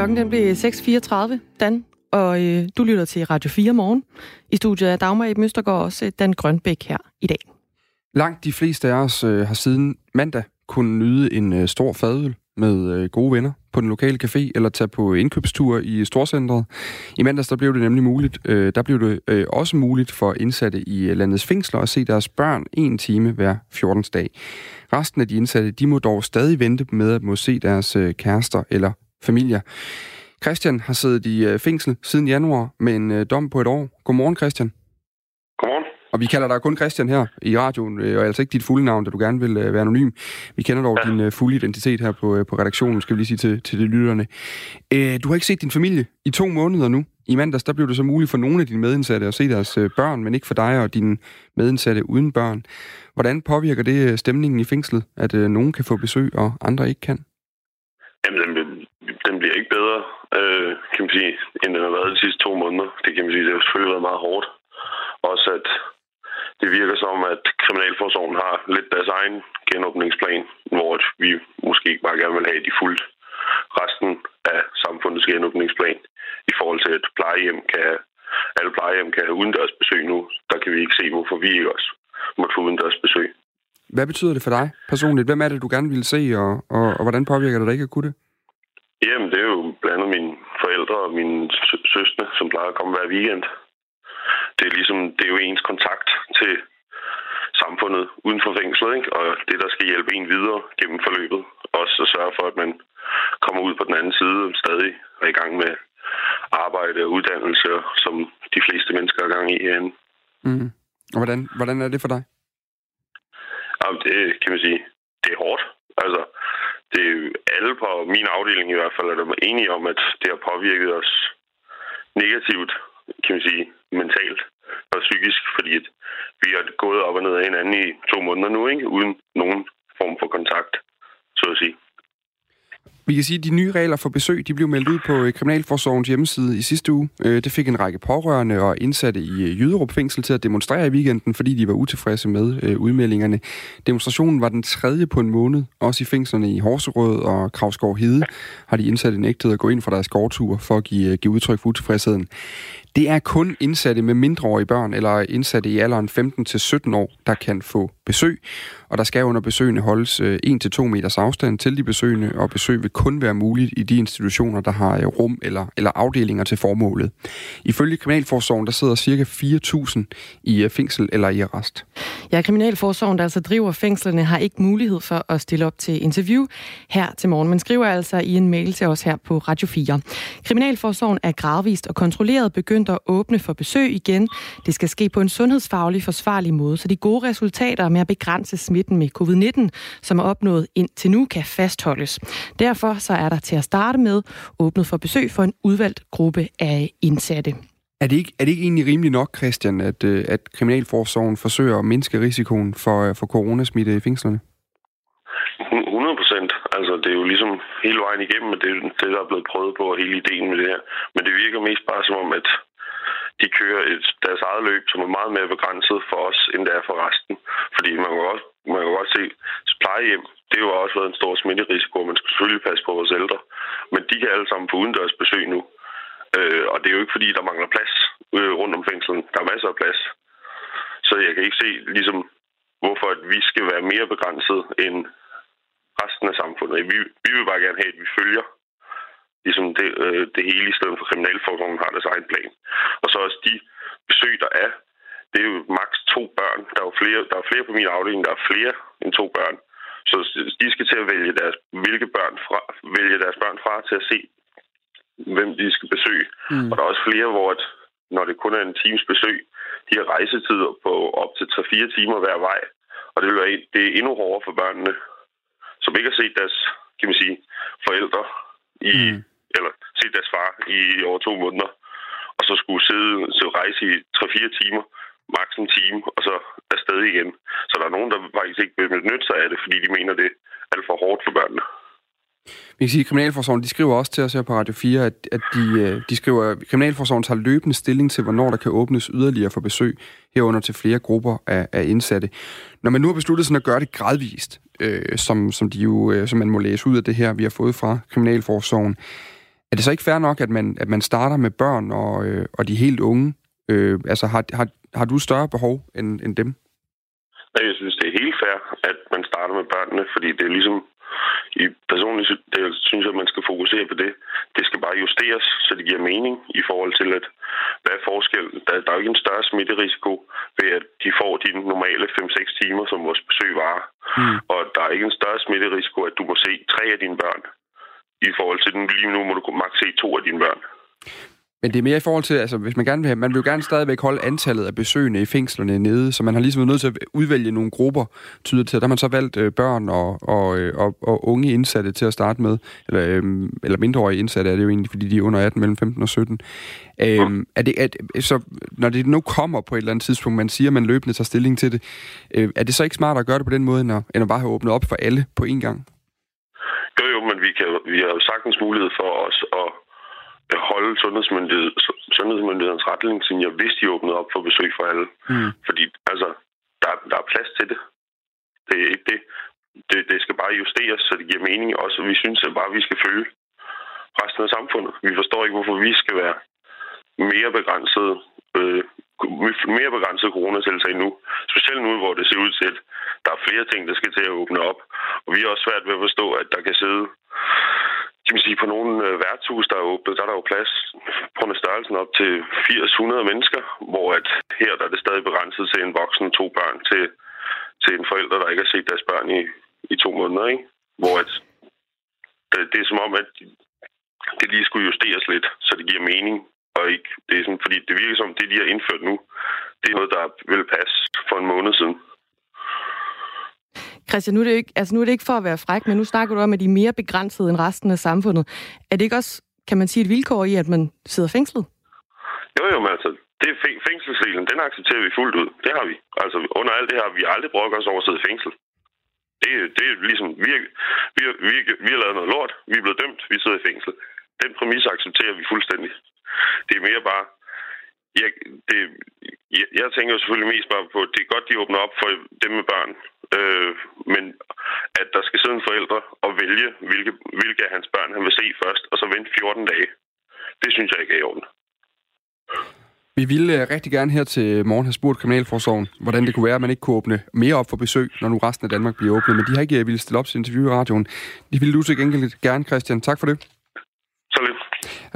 Klokken den blev 6.34, Dan, og øh, du lytter til Radio 4 morgen. I studiet er Dagmar i Møstergaard også øh, Dan Grønbæk her i dag. Langt de fleste af os øh, har siden mandag kunnet nyde en øh, stor fadøl med øh, gode venner på den lokale café, eller tage på indkøbstur i Storcentret. I mandags der blev det nemlig muligt, øh, der blev det øh, også muligt for indsatte i øh, landets fængsler at se deres børn en time hver 14. dag. Resten af de indsatte, de må dog stadig vente med at må se deres øh, kærester eller familier. Christian har siddet i øh, fængsel siden januar med en øh, dom på et år. Godmorgen, Christian. Godmorgen. Og vi kalder dig kun Christian her i radioen, øh, og altså ikke dit fulde navn, da du gerne vil være anonym. Vi kender dog ja. din fulde identitet her på, på redaktionen, skal vi lige sige til, til de lytterne. Du har ikke set din familie i to måneder nu. I mandags der blev det så muligt for nogle af dine medindsatte at se deres børn, men ikke for dig og dine medindsatte uden børn. Hvordan påvirker det stemningen i fængslet, at nogen kan få besøg, og andre ikke kan? Jamen, bliver ikke bedre, øh, kan man sige, end den har været de sidste to måneder. Det kan man sige, det har selvfølgelig været meget hårdt. Også at det virker som, at Kriminalforsorgen har lidt deres egen genåbningsplan, hvor vi måske ikke bare gerne vil have de fuldt resten af samfundets genåbningsplan i forhold til, at plejehjem kan, alle plejehjem kan have udendørs besøg nu. Der kan vi ikke se, hvorfor vi ikke også måtte få udendørs besøg. Hvad betyder det for dig personligt? Hvem er det, du gerne vil se, og, og, og hvordan påvirker det dig ikke at kunne det? Jamen, det er jo blandt andet mine forældre og mine søstre, som plejer at komme hver weekend det er ligesom, det er jo ens kontakt til samfundet uden for fængslet, ikke? og det, der skal hjælpe en videre gennem forløbet. Også at sørge for, at man kommer ud på den anden side og stadig er i gang med arbejde og uddannelse, som de fleste mennesker er gang i herinde. Mm. Og hvordan, hvordan er det for dig? Jamen, det kan man sige, det er hårdt. Altså, det er alle på min afdeling i hvert fald er der enige om, at det har påvirket os negativt kan man sige, mentalt og psykisk, fordi at vi har gået op og ned af hinanden i to måneder nu, ikke? uden nogen form for kontakt, så at sige. Vi kan sige, at de nye regler for besøg de blev meldt ud på øh, Kriminalforsorgens hjemmeside i sidste uge. Øh, det fik en række pårørende og indsatte i øh, Jyderup fængsel til at demonstrere i weekenden, fordi de var utilfredse med udmeldingerne. Demonstrationen var den tredje på en måned. Også i fængslerne i Horserød og Kravsgård Hede har de indsatte nægtet at gå ind for deres gårdtur for at give, give udtryk for utilfredsheden. Det er kun indsatte med mindreårige børn eller indsatte i alderen 15-17 år, der kan få besøg. Og der skal under besøgende holdes øh, 1-2 meters afstand til de besøgende, og besøg vil kun være muligt i de institutioner, der har øh, rum eller, eller afdelinger til formålet. Ifølge Kriminalforsorgen, der sidder ca. 4.000 i øh, fængsel eller i arrest. Ja, Kriminalforsorgen, der altså driver fængslerne, har ikke mulighed for at stille op til interview her til morgen. Man skriver altså i en mail til os her på Radio 4. Kriminalforsorgen er gradvist og kontrolleret begyndt at åbne for besøg igen. Det skal ske på en sundhedsfaglig forsvarlig måde, så de gode resultater med at begrænse smitten med covid-19, som er opnået indtil nu, kan fastholdes. Derfor så er der til at starte med åbnet for besøg for en udvalgt gruppe af indsatte. Er det, ikke, er det ikke egentlig rimeligt nok, Christian, at, øh, at Kriminalforsorgen forsøger at mindske risikoen for, øh, for coronasmitte i fængslerne? 100 procent. Altså, det er jo ligesom hele vejen igennem, at det, det, der er blevet prøvet på, hele ideen med det her. Men det virker mest bare som om, at de kører et, deres eget løb, som er meget mere begrænset for os, end det er for resten. Fordi man kan også, man kan godt se, plejehjem, det har jo også været en stor smitterisiko, og man skal selvfølgelig passe på vores ældre. Men de kan alle sammen få udendørs besøg nu. Øh, og det er jo ikke, fordi der mangler plads øh, rundt om fængslen. Der er masser af plads. Så jeg kan ikke se, ligesom, hvorfor at vi skal være mere begrænset end resten af samfundet. Vi, vi vil bare gerne have, at vi følger ligesom det, øh, det hele, i stedet for kriminalforsorgen har deres egen plan. Og så også de besøg, der er, det er jo maks to børn. Der er jo flere, der er flere på min afdeling, der er flere end to børn. Så de skal til at vælge deres, hvilke børn fra, vælge deres børn fra til at se, hvem de skal besøge. Mm. Og der er også flere, hvor at, når det kun er en times besøg, de har rejsetider på op til 3-4 timer hver vej. Og det, vil være, det er endnu hårdere for børnene, som ikke har set deres kan man sige, forældre i, mm eller set deres far i over to måneder, og så skulle sidde til rejse i 3-4 timer, maks en time, og så afsted igen. Så der er nogen, der faktisk ikke vil benytte sig af det, fordi de mener, det er alt for hårdt for børnene. Vi kan sige, at Kriminalforsorgen de skriver også til os her på Radio 4, at, at de, øh, de skriver, at Kriminalforsorgen tager løbende stilling til, hvornår der kan åbnes yderligere for besøg, herunder til flere grupper af, af indsatte. Når man nu har besluttet sådan at gøre det gradvist, øh, som, som, de jo, øh, som man må læse ud af det her, vi har fået fra Kriminalforsorgen, er det så ikke fair nok, at man, at man starter med børn og, øh, og de helt unge? Øh, altså, har, har, har du større behov end, end dem? Nej, jeg synes, det er helt fair, at man starter med børnene, fordi det er ligesom... I personligt det, synes jeg, at man skal fokusere på det. Det skal bare justeres, så det giver mening i forhold til, at hvad er forskel? Der, der er jo ikke en større smitterisiko ved, at de får de normale 5-6 timer, som vores besøg varer. Mm. Og der er ikke en større smitterisiko, at du må se tre af dine børn i forhold til den lige nu må du maks se to af dine børn. Men det er mere i forhold til, altså hvis man gerne vil have, man vil jo gerne stadigvæk holde antallet af besøgende i fængslerne nede, så man har ligesom været nødt til at udvælge nogle grupper, tyder til, der har man så valgt øh, børn og, og, øh, og, og unge indsatte til at starte med, eller, øh, eller mindreårige indsatte er det jo egentlig, fordi de er under 18, mellem 15 og 17. Øh, ja. er det, er, så når det nu kommer på et eller andet tidspunkt, man siger, at man løbende tager stilling til det, øh, er det så ikke smart at gøre det på den måde, end at, end at bare have åbnet op for alle på én gang? Jo, jo, men vi, kan, vi har jo sagtens mulighed for os at holde sundhedsmyndighed, sundhedsmyndighedens retningslinjer, hvis de åbnede op for besøg for alle. Mm. Fordi altså, der, der er plads til det. Det er ikke det. det. Det skal bare justeres, så det giver mening også. Og vi synes at bare, vi skal følge resten af samfundet. Vi forstår ikke, hvorfor vi skal være mere begrænset øh, mere begrænset coronatiltag nu. Specielt nu, hvor det ser ud til, at der er flere ting, der skal til at åbne op. Og vi er også svært ved at forstå, at der kan sidde kan man sige, på nogle øh, værtshus, der er åbnet, der er der jo plads på grund af størrelsen op til 800 mennesker, hvor at her der er det stadig begrænset til en voksen, to børn, til, til en forælder, der ikke har set deres børn i, i to måneder, ikke? Hvor at det, det er som om, at det lige skulle justeres lidt, så det giver mening, og ikke, det er sådan, fordi det virker som, det de har indført nu, det er noget, der vil passe for en måned siden. Christian, nu er, det ikke, altså nu er det ikke for at være fræk, men nu snakker du om, at de er mere begrænsede end resten af samfundet. Er det ikke også, kan man sige, et vilkår i, at man sidder fængslet? Jo, jo, men altså, det er fængselsreglen, den accepterer vi fuldt ud. Det har vi. Altså, under alt det her, vi har aldrig brokket os over at sidde i fængsel. Det, det er ligesom, vi, vi, vi, vi har lavet noget lort, vi er blevet dømt, vi sidder i fængsel. Den præmis accepterer vi fuldstændig. Det er mere bare, jeg, det, jeg, jeg tænker selvfølgelig mest bare på, at det er godt, de åbner op for dem med børn. Øh, men at der skal sidde en forældre og vælge, hvilke, hvilke af hans børn han vil se først, og så vente 14 dage. Det synes jeg ikke er i orden. Vi ville øh, rigtig gerne her til morgen have spurgt Kriminalforsorgen, hvordan det kunne være, at man ikke kunne åbne mere op for besøg, når nu resten af Danmark bliver åbnet. Men de har ikke øh, ville stille op til interview i radioen. Det ville du til gengæld gerne, Christian. Tak for det.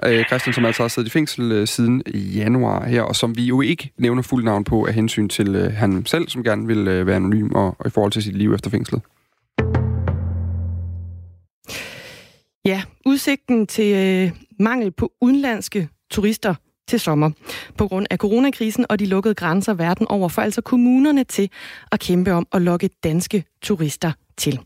Øh, Christian, som altså har siddet i fængsel øh, siden januar her, og som vi jo ikke nævner fuld navn på af hensyn til øh, han selv, som gerne vil øh, være anonym og, og i forhold til sit liv efter fængslet. Ja, udsigten til øh, mangel på udenlandske turister til sommer på grund af coronakrisen og de lukkede grænser verden over, for altså kommunerne til at kæmpe om at lokke danske turister til.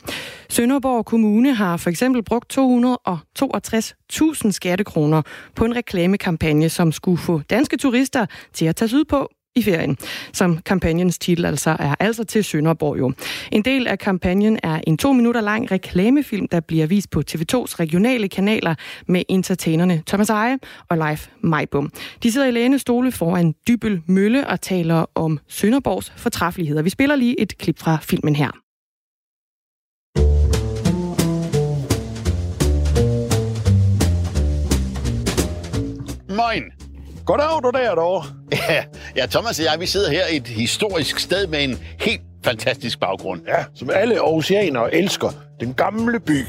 Sønderborg Kommune har for eksempel brugt 262.000 skattekroner på en reklamekampagne, som skulle få danske turister til at tage ud på i ferien, som kampagnens titel altså er, altså til Sønderborg jo. En del af kampagnen er en to minutter lang reklamefilm, der bliver vist på TV2's regionale kanaler med entertainerne Thomas Eje og Leif Majbum. De sidder i lænestole foran Dybel Mølle og taler om Sønderborgs fortræffeligheder. Vi spiller lige et klip fra filmen her. Moin. Goddag, du der, dog. Ja, ja, Thomas og jeg, vi sidder her i et historisk sted med en helt fantastisk baggrund. Ja, som alle oceaner elsker. Den gamle by.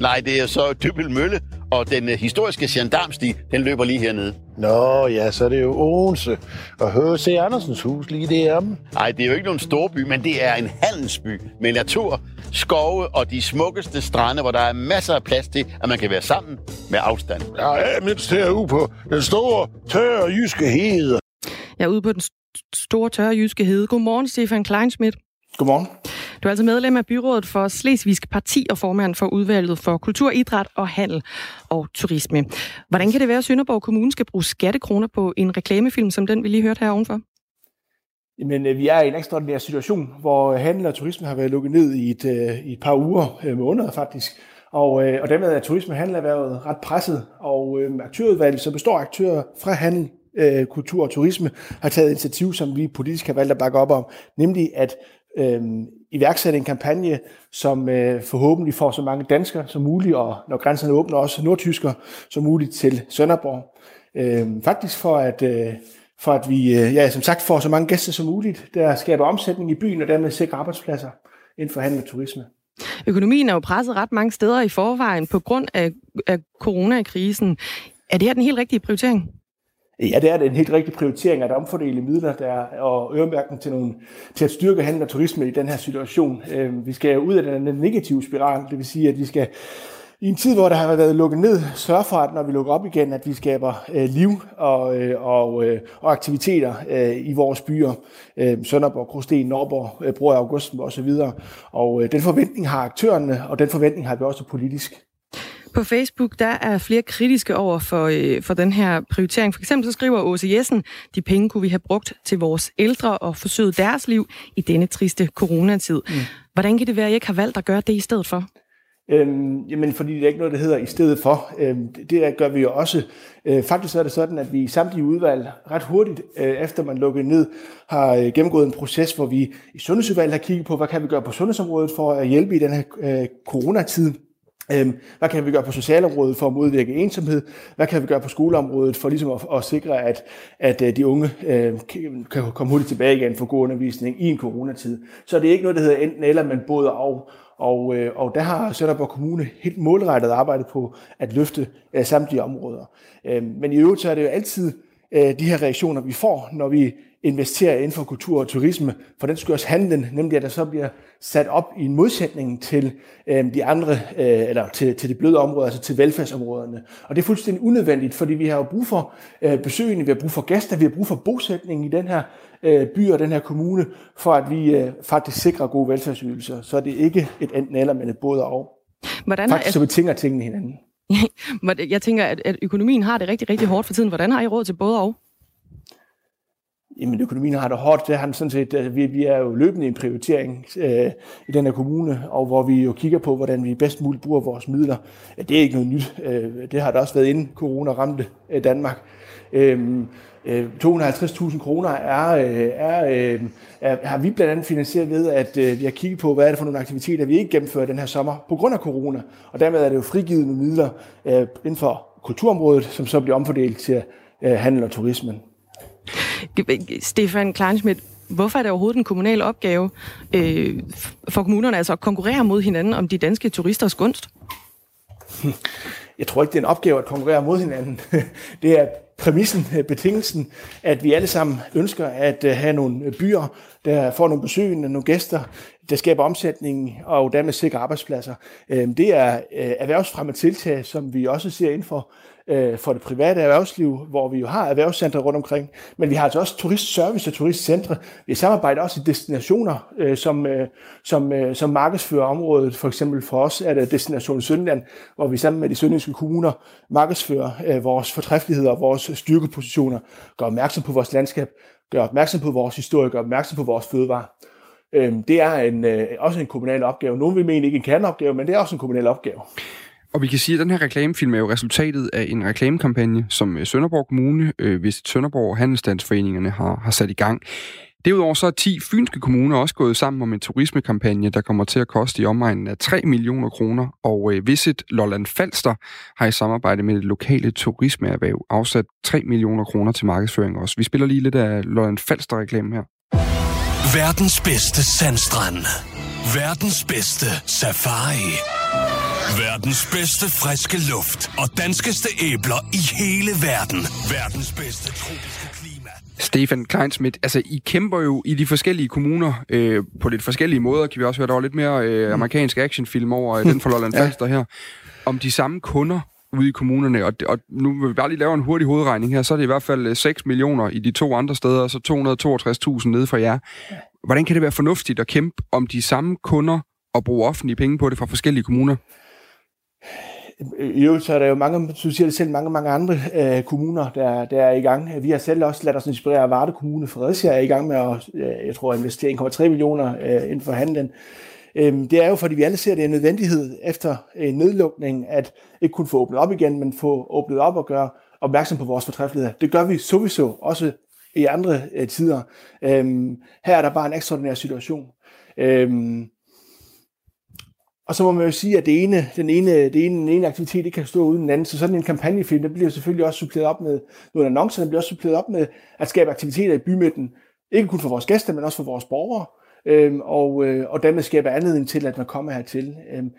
Nej, det er så Dybel Mølle, og den uh, historiske gendarmsti, den løber lige hernede. Nå, ja, så er det jo Odense og H.C. Andersens hus lige deromme. Nej, det er jo ikke nogen storby, men det er en handelsby med natur, skove og de smukkeste strande, hvor der er masser af plads til, at man kan være sammen med afstand. Ja, jeg mindst herude på den store, tørre jyske hede. Jeg er ude på den store, tørre jyske hede. Godmorgen, Stefan Kleinschmidt. Godmorgen. Du er altså medlem af byrådet for Slesvigsk Parti og formand for udvalget for kultur, idræt og handel og turisme. Hvordan kan det være, at Sønderborg Kommune skal bruge skattekroner på en reklamefilm, som den vi lige hørte her ovenfor? Jamen, øh, vi er i en ekstraordinær situation, hvor handel og turisme har været lukket ned i et, øh, i et par uger, øh, måneder faktisk. Og, og dermed er turisme og handel været ret presset, og aktørudvalget, som består af aktører fra handel, kultur og turisme, har taget initiativ, som vi politisk har valgt at bakke op om, nemlig at øh, iværksætte en kampagne, som øh, forhåbentlig får så mange danskere som muligt, og når grænserne åbner, også nordtysker som muligt til Sønderborg. Øh, faktisk for at, øh, for at vi, øh, ja, som sagt, får så mange gæster som muligt, der skaber omsætning i byen, og dermed sikrer arbejdspladser inden for handel og turisme. Økonomien er jo presset ret mange steder i forvejen på grund af, af coronakrisen. Er det her den helt rigtige prioritering? Ja, det er det en helt rigtig prioritering at omfordele midler der, og øremærken til, nogle, til at styrke handel og turisme i den her situation. Øh, vi skal ud af den negative spiral, det vil sige, at vi skal i en tid, hvor der har været lukket ned, sørge for, at når vi lukker op igen, at vi skaber øh, liv og, øh, og, øh, og aktiviteter øh, i vores byer. Øh, Sønderborg, Krosten, Norborg, øh, Bror Augusten osv. Og øh, den forventning har aktørerne, og den forventning har vi også politisk. På Facebook der er flere kritiske over for, øh, for den her prioritering. For eksempel så skriver Åse Jessen, de penge kunne vi have brugt til vores ældre og forsøget deres liv i denne triste coronatid. Mm. Hvordan kan det være, at I ikke har valgt at gøre det i stedet for? Øhm, jamen, fordi det er ikke noget, der hedder i stedet for. Øhm, det, det gør vi jo også. Øh, faktisk er det sådan, at vi i samtlige udvalg ret hurtigt, øh, efter man lukkede ned, har øh, gennemgået en proces, hvor vi i sundhedsudvalget har kigget på, hvad kan vi gøre på sundhedsområdet for at hjælpe i den her øh, coronatid. Øhm, hvad kan vi gøre på socialområdet for at modvirke ensomhed? Hvad kan vi gøre på skoleområdet for ligesom at, at sikre, at, at øh, de unge øh, kan komme hurtigt tilbage igen for god undervisning i en coronatid? Så det er ikke noget, der hedder enten eller, men både og. Og, øh, og der har Sønderborg Kommune helt målrettet arbejdet på at løfte øh, samtlige områder. Øh, men i øvrigt så er det jo altid øh, de her reaktioner, vi får, når vi investerer inden for kultur og turisme, for den skal også handle, nemlig at der så bliver sat op i en modsætning til øh, de andre, øh, eller til, til de bløde områder, altså til velfærdsområderne. Og det er fuldstændig unødvendigt, fordi vi har jo brug for øh, besøgende, vi har brug for gæster, vi har brug for bosætning i den her øh, by og den her kommune, for at vi øh, faktisk sikrer gode velfærdsydelser. Så er det ikke et enten eller, men et både og. Hvordan faktisk så vi tænker tingene hinanden. Jeg tænker, at, at økonomien har det rigtig, rigtig hårdt for tiden. Hvordan har I råd til både og? Jamen, økonomien har det hårdt. Det har sådan set, altså, vi, vi er jo løbende i en prioritering øh, i den her kommune, og hvor vi jo kigger på, hvordan vi bedst muligt bruger vores midler. Ja, det er ikke noget nyt. Øh, det har der også været inden corona ramte øh, Danmark. Øhm, øh, 250.000 kroner er, øh, er, øh, er, har vi blandt andet finansieret ved, at øh, vi har kigget på, hvad er det for nogle aktiviteter, vi ikke gennemfører den her sommer på grund af corona. Og dermed er det jo frigivet nogle midler øh, inden for kulturområdet, som så bliver omfordelt til øh, handel og turismen. Stefan Kleinschmidt, hvorfor er det overhovedet en kommunal opgave øh, for kommunerne altså at konkurrere mod hinanden om de danske turisters gunst? Jeg tror ikke, det er en opgave at konkurrere mod hinanden. Det er præmissen, øh, betingelsen, at vi alle sammen ønsker at øh, have nogle øh, byer, der får nogle besøgende, nogle gæster, der skaber omsætning og dermed sikrer arbejdspladser. Øhm, det er erhvervsfremme tiltag, som vi også ser inden for øh, for det private erhvervsliv, hvor vi jo har erhvervscentre rundt omkring, men vi har altså også turistservice og turistcentre. Vi samarbejder også i destinationer, øh, som, øh, som, øh, som markedsfører området. For eksempel for os er det Destination Sønderland, hvor vi sammen med de sønderjyske kommuner markedsfører øh, vores fortræffeligheder og vores styrkepositioner, gør opmærksom på vores landskab, gør opmærksom på vores historie, gør opmærksom på vores fødevare. Øhm, det er en, øh, også en kommunal opgave. Nogle vil mene ikke en kerneopgave, men det er også en kommunal opgave. Og vi kan sige, at den her reklamefilm er jo resultatet af en reklamekampagne, som øh, Sønderborg Kommune, øh, hvis Sønderborg og Handelsstandsforeningerne har, har sat i gang. Derudover så er 10 fynske kommuner også gået sammen om en turismekampagne, der kommer til at koste i omegnen af 3 millioner kroner. Og øh, Visit Lolland Falster har i samarbejde med det lokale turismeerhverv afsat 3 millioner kroner til markedsføring også. Vi spiller lige lidt af Lolland Falster reklame her. Verdens bedste sandstrand. Verdens bedste safari. Verdens bedste friske luft og danskeste æbler i hele verden. Verdens bedste tropiske klima. Stefan Kleinsmith, altså I kæmper jo i de forskellige kommuner øh, på lidt forskellige måder. Kan vi også høre, der var lidt mere øh, amerikansk actionfilm over øh, den for Lolland Falster her. Om de samme kunder ude i kommunerne, og, og nu vil vi bare lige lave en hurtig hovedregning her, så er det i hvert fald 6 øh, millioner i de to andre steder, og så 262.000 nede for jer. Hvordan kan det være fornuftigt at kæmpe om de samme kunder og bruge offentlige penge på det fra forskellige kommuner? Jo, så er der jo mange, du siger det selv, mange, mange andre øh, kommuner, der, der er i gang. Vi har selv også ladt os inspirere af Varde Kommune. Fredericia er i gang med at, øh, jeg tror, investere 1,3 millioner øh, inden for handlen. Øh, det er jo, fordi vi alle ser, at det er en nødvendighed efter en nedlukning, at ikke kun få åbnet op igen, men få åbnet op og gøre opmærksom på vores fortræffeligheder. Det gør vi sowieso også i andre øh, tider. Øhm, her er der bare en ekstraordinær situation. Øhm, og så må man jo sige, at det ene, den, ene, det ene, den ene aktivitet ikke kan stå uden den anden. Så sådan en kampagnefilm, der bliver selvfølgelig også suppleret op med nogle annoncer, der bliver også suppleret op med at skabe aktiviteter i bymidten. Ikke kun for vores gæster, men også for vores borgere. Øhm, og, øh, og dermed skabe anledning til, at man kommer hertil. Øhm,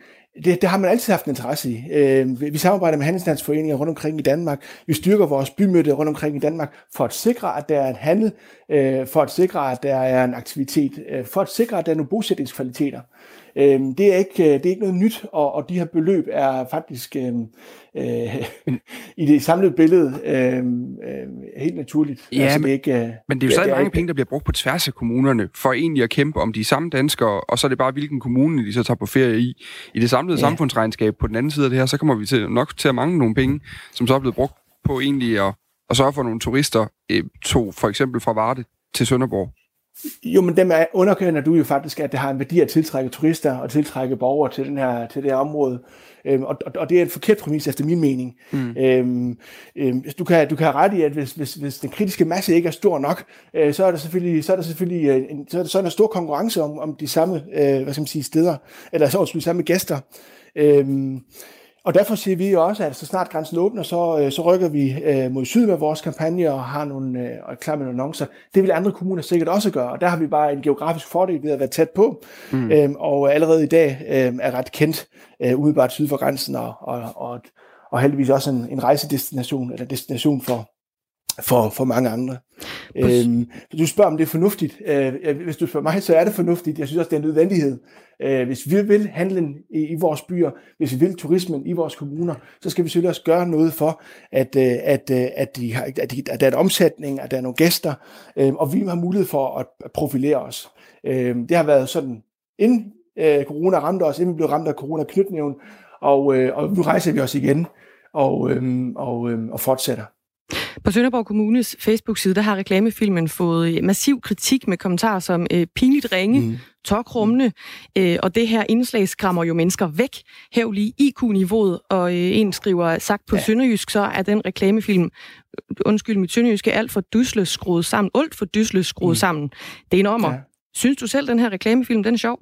det, det har man altid haft en interesse i. Øh, vi samarbejder med handelsstandsforeninger rundt omkring i Danmark. Vi styrker vores bymøde rundt omkring i Danmark for at sikre, at der er en handel, øh, for at sikre, at der er en aktivitet, øh, for at sikre, at der er nogle bosætningskvaliteter. Øh, det, er ikke, det er ikke noget nyt, og, og de her beløb er faktisk øh, øh, i det samlede billede øh, øh, helt naturligt. Ja, altså, det er ikke, øh, men det er jo stadig mange ikke... penge, der bliver brugt på tværs af kommunerne, for egentlig at kæmpe om de samme danskere, og så er det bare, hvilken kommune de så tager på ferie i. I det samlede ja. samfundsregnskab på den anden side af det her, så kommer vi til, nok til at mangle nogle penge, som så er blevet brugt på egentlig at, at sørge for nogle turister, øh, to for eksempel fra Varde til Sønderborg. Jo, men dem er, underkender du jo faktisk, at det har en værdi at tiltrække turister og tiltrække borgere til, den her, til det her område. Øhm, og, og det er en forkert præmis efter min mening. Mm. Øhm, øhm, du, kan, du kan have ret i, at hvis, hvis, hvis den kritiske masse ikke er stor nok, øh, så er der selvfølgelig, så er der selvfølgelig øh, en, så er der, så er der stor konkurrence om, om de samme øh, hvad skal man sige, steder, eller så de samme gæster. Øhm, og derfor siger vi også, at så snart grænsen åbner, så, øh, så rykker vi øh, mod syd med vores kampagne og har nogle øh, og klar med nogle annoncer. Det vil andre kommuner sikkert også gøre, og der har vi bare en geografisk fordel ved at være tæt på, mm. øhm, og allerede i dag øh, er ret kendt øh, umiddelbart syd for grænsen, og, og, og, og heldigvis også en, en rejsedestination, eller destination for, for, for mange andre. Øhm, du spørger, om det er fornuftigt. Øh, hvis du spørger mig, så er det fornuftigt. Jeg synes også, det er en nødvendighed. Øh, hvis vi vil handlen i, i vores byer, hvis vi vil turismen i vores kommuner, så skal vi selvfølgelig også gøre noget for, at, øh, at, øh, at, de har, at, de, at der er en omsætning, at der er nogle gæster, øh, og vi har mulighed for at profilere os. Øh, det har været sådan, inden øh, corona ramte os, inden vi blev ramt af corona-knytnævn, og, øh, og nu rejser vi os igen og, øh, og, øh, og fortsætter. På Sønderborg Kommunes Facebook-side, der har reklamefilmen fået massiv kritik med kommentarer som øh, pinligt ringe, mm. tokrummende, øh, og det her indslag skræmmer jo mennesker væk. Hæv lige IQ-niveauet, og øh, en skriver, sagt på ja. sønderjysk, så er den reklamefilm, undskyld mit sønderjyske, alt for dysløs skruet sammen, alt for dysløs skruet mm. sammen. Det er en ommer. Ja. Synes du selv, den her reklamefilm, den er sjov?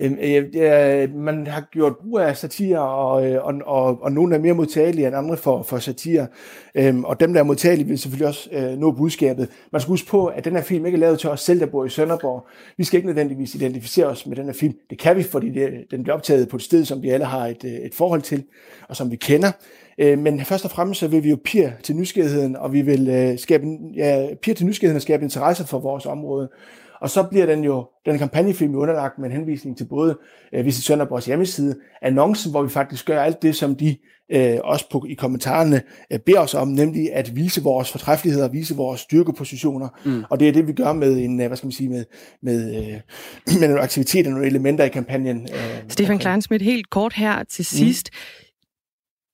Øhm, øh, man har gjort brug af satire, og, øh, og, og, og nogle er mere modtagelige end andre for, for satire. Øh, og dem, der er modtagelige, vil selvfølgelig også øh, nå budskabet. Man skal huske på, at den her film ikke er lavet til os selv, der bor i Sønderborg. Vi skal ikke nødvendigvis identificere os med den her film. Det kan vi, fordi det, den bliver optaget på et sted, som vi alle har et, øh, et forhold til, og som vi kender. Øh, men først og fremmest så vil vi jo pir til nysgerrigheden, og vi vil skabe, ja, pir til nysgerrigheden og skabe interesse for vores område. Og så bliver den jo, den kampagnefilm jo underlagt med en henvisning til både øh, Visit Sønderborgs hjemmeside, annoncen, hvor vi faktisk gør alt det, som de øh, også på, i kommentarerne øh, beder os om, nemlig at vise vores fortræffeligheder, vise vores styrkepositioner. Mm. Og det er det, vi gør med en, øh, hvad skal man sige, med, med, øh, med nogle aktiviteter, nogle elementer i kampagnen. Øh, Stefan Kleinsmith, helt kort her til sidst. Mm.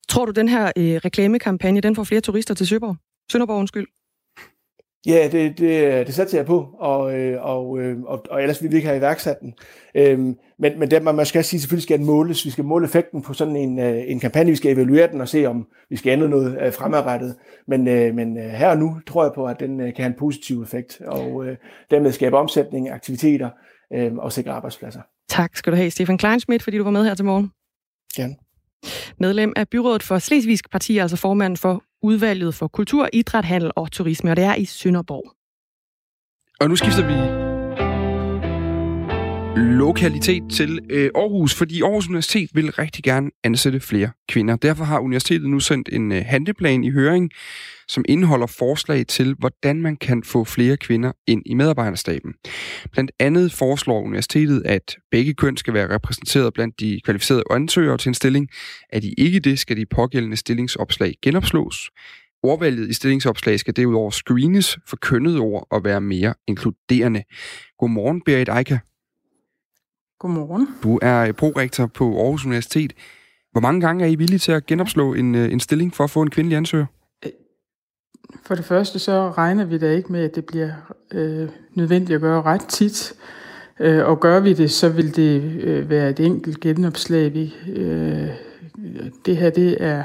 Tror du, den her øh, reklamekampagne, den får flere turister til Søborg? Sønderborg, undskyld. Ja, det, det, det satser jeg på, og, øh, og, øh, og, og ellers vil vi ikke have iværksat den. Øhm, men men det, man skal sige, selvfølgelig skal den måles. Vi skal måle effekten på sådan en, øh, en kampagne. Vi skal evaluere den og se, om vi skal ændre noget fremadrettet. Men, men her og nu tror jeg på, at den kan have en positiv effekt, og dermed skabe omsætning, aktiviteter og sikre arbejdspladser. Tak skal du have, Stefan Kleinschmidt, fordi du var med her til morgen. Gerne. Medlem af byrådet for Slesvigske Partier, altså formand for udvalget for kultur, idræt, handel og turisme, og det er i Sønderborg. Og nu skifter vi lokalitet til øh, Aarhus, fordi Aarhus Universitet vil rigtig gerne ansætte flere kvinder. Derfor har universitetet nu sendt en øh, handleplan i høring, som indeholder forslag til, hvordan man kan få flere kvinder ind i medarbejderstaben. Blandt andet foreslår universitetet, at begge køn skal være repræsenteret blandt de kvalificerede ansøgere til en stilling. Er de ikke det, skal de pågældende stillingsopslag genopslås. Ordvalget i stillingsopslag skal derudover screenes for kønnede ord og være mere inkluderende. Godmorgen, Berit Eika. Godmorgen. Du er prorektor på Aarhus Universitet. Hvor mange gange er I villige til at genopslå en, øh, en stilling for at få en kvindelig ansøger? Øh, for det første så regner vi da ikke med, at det bliver øh, nødvendigt at gøre ret tit. Øh, og gør vi det, så vil det øh, være et enkelt genopslag. Vi, øh, det her det er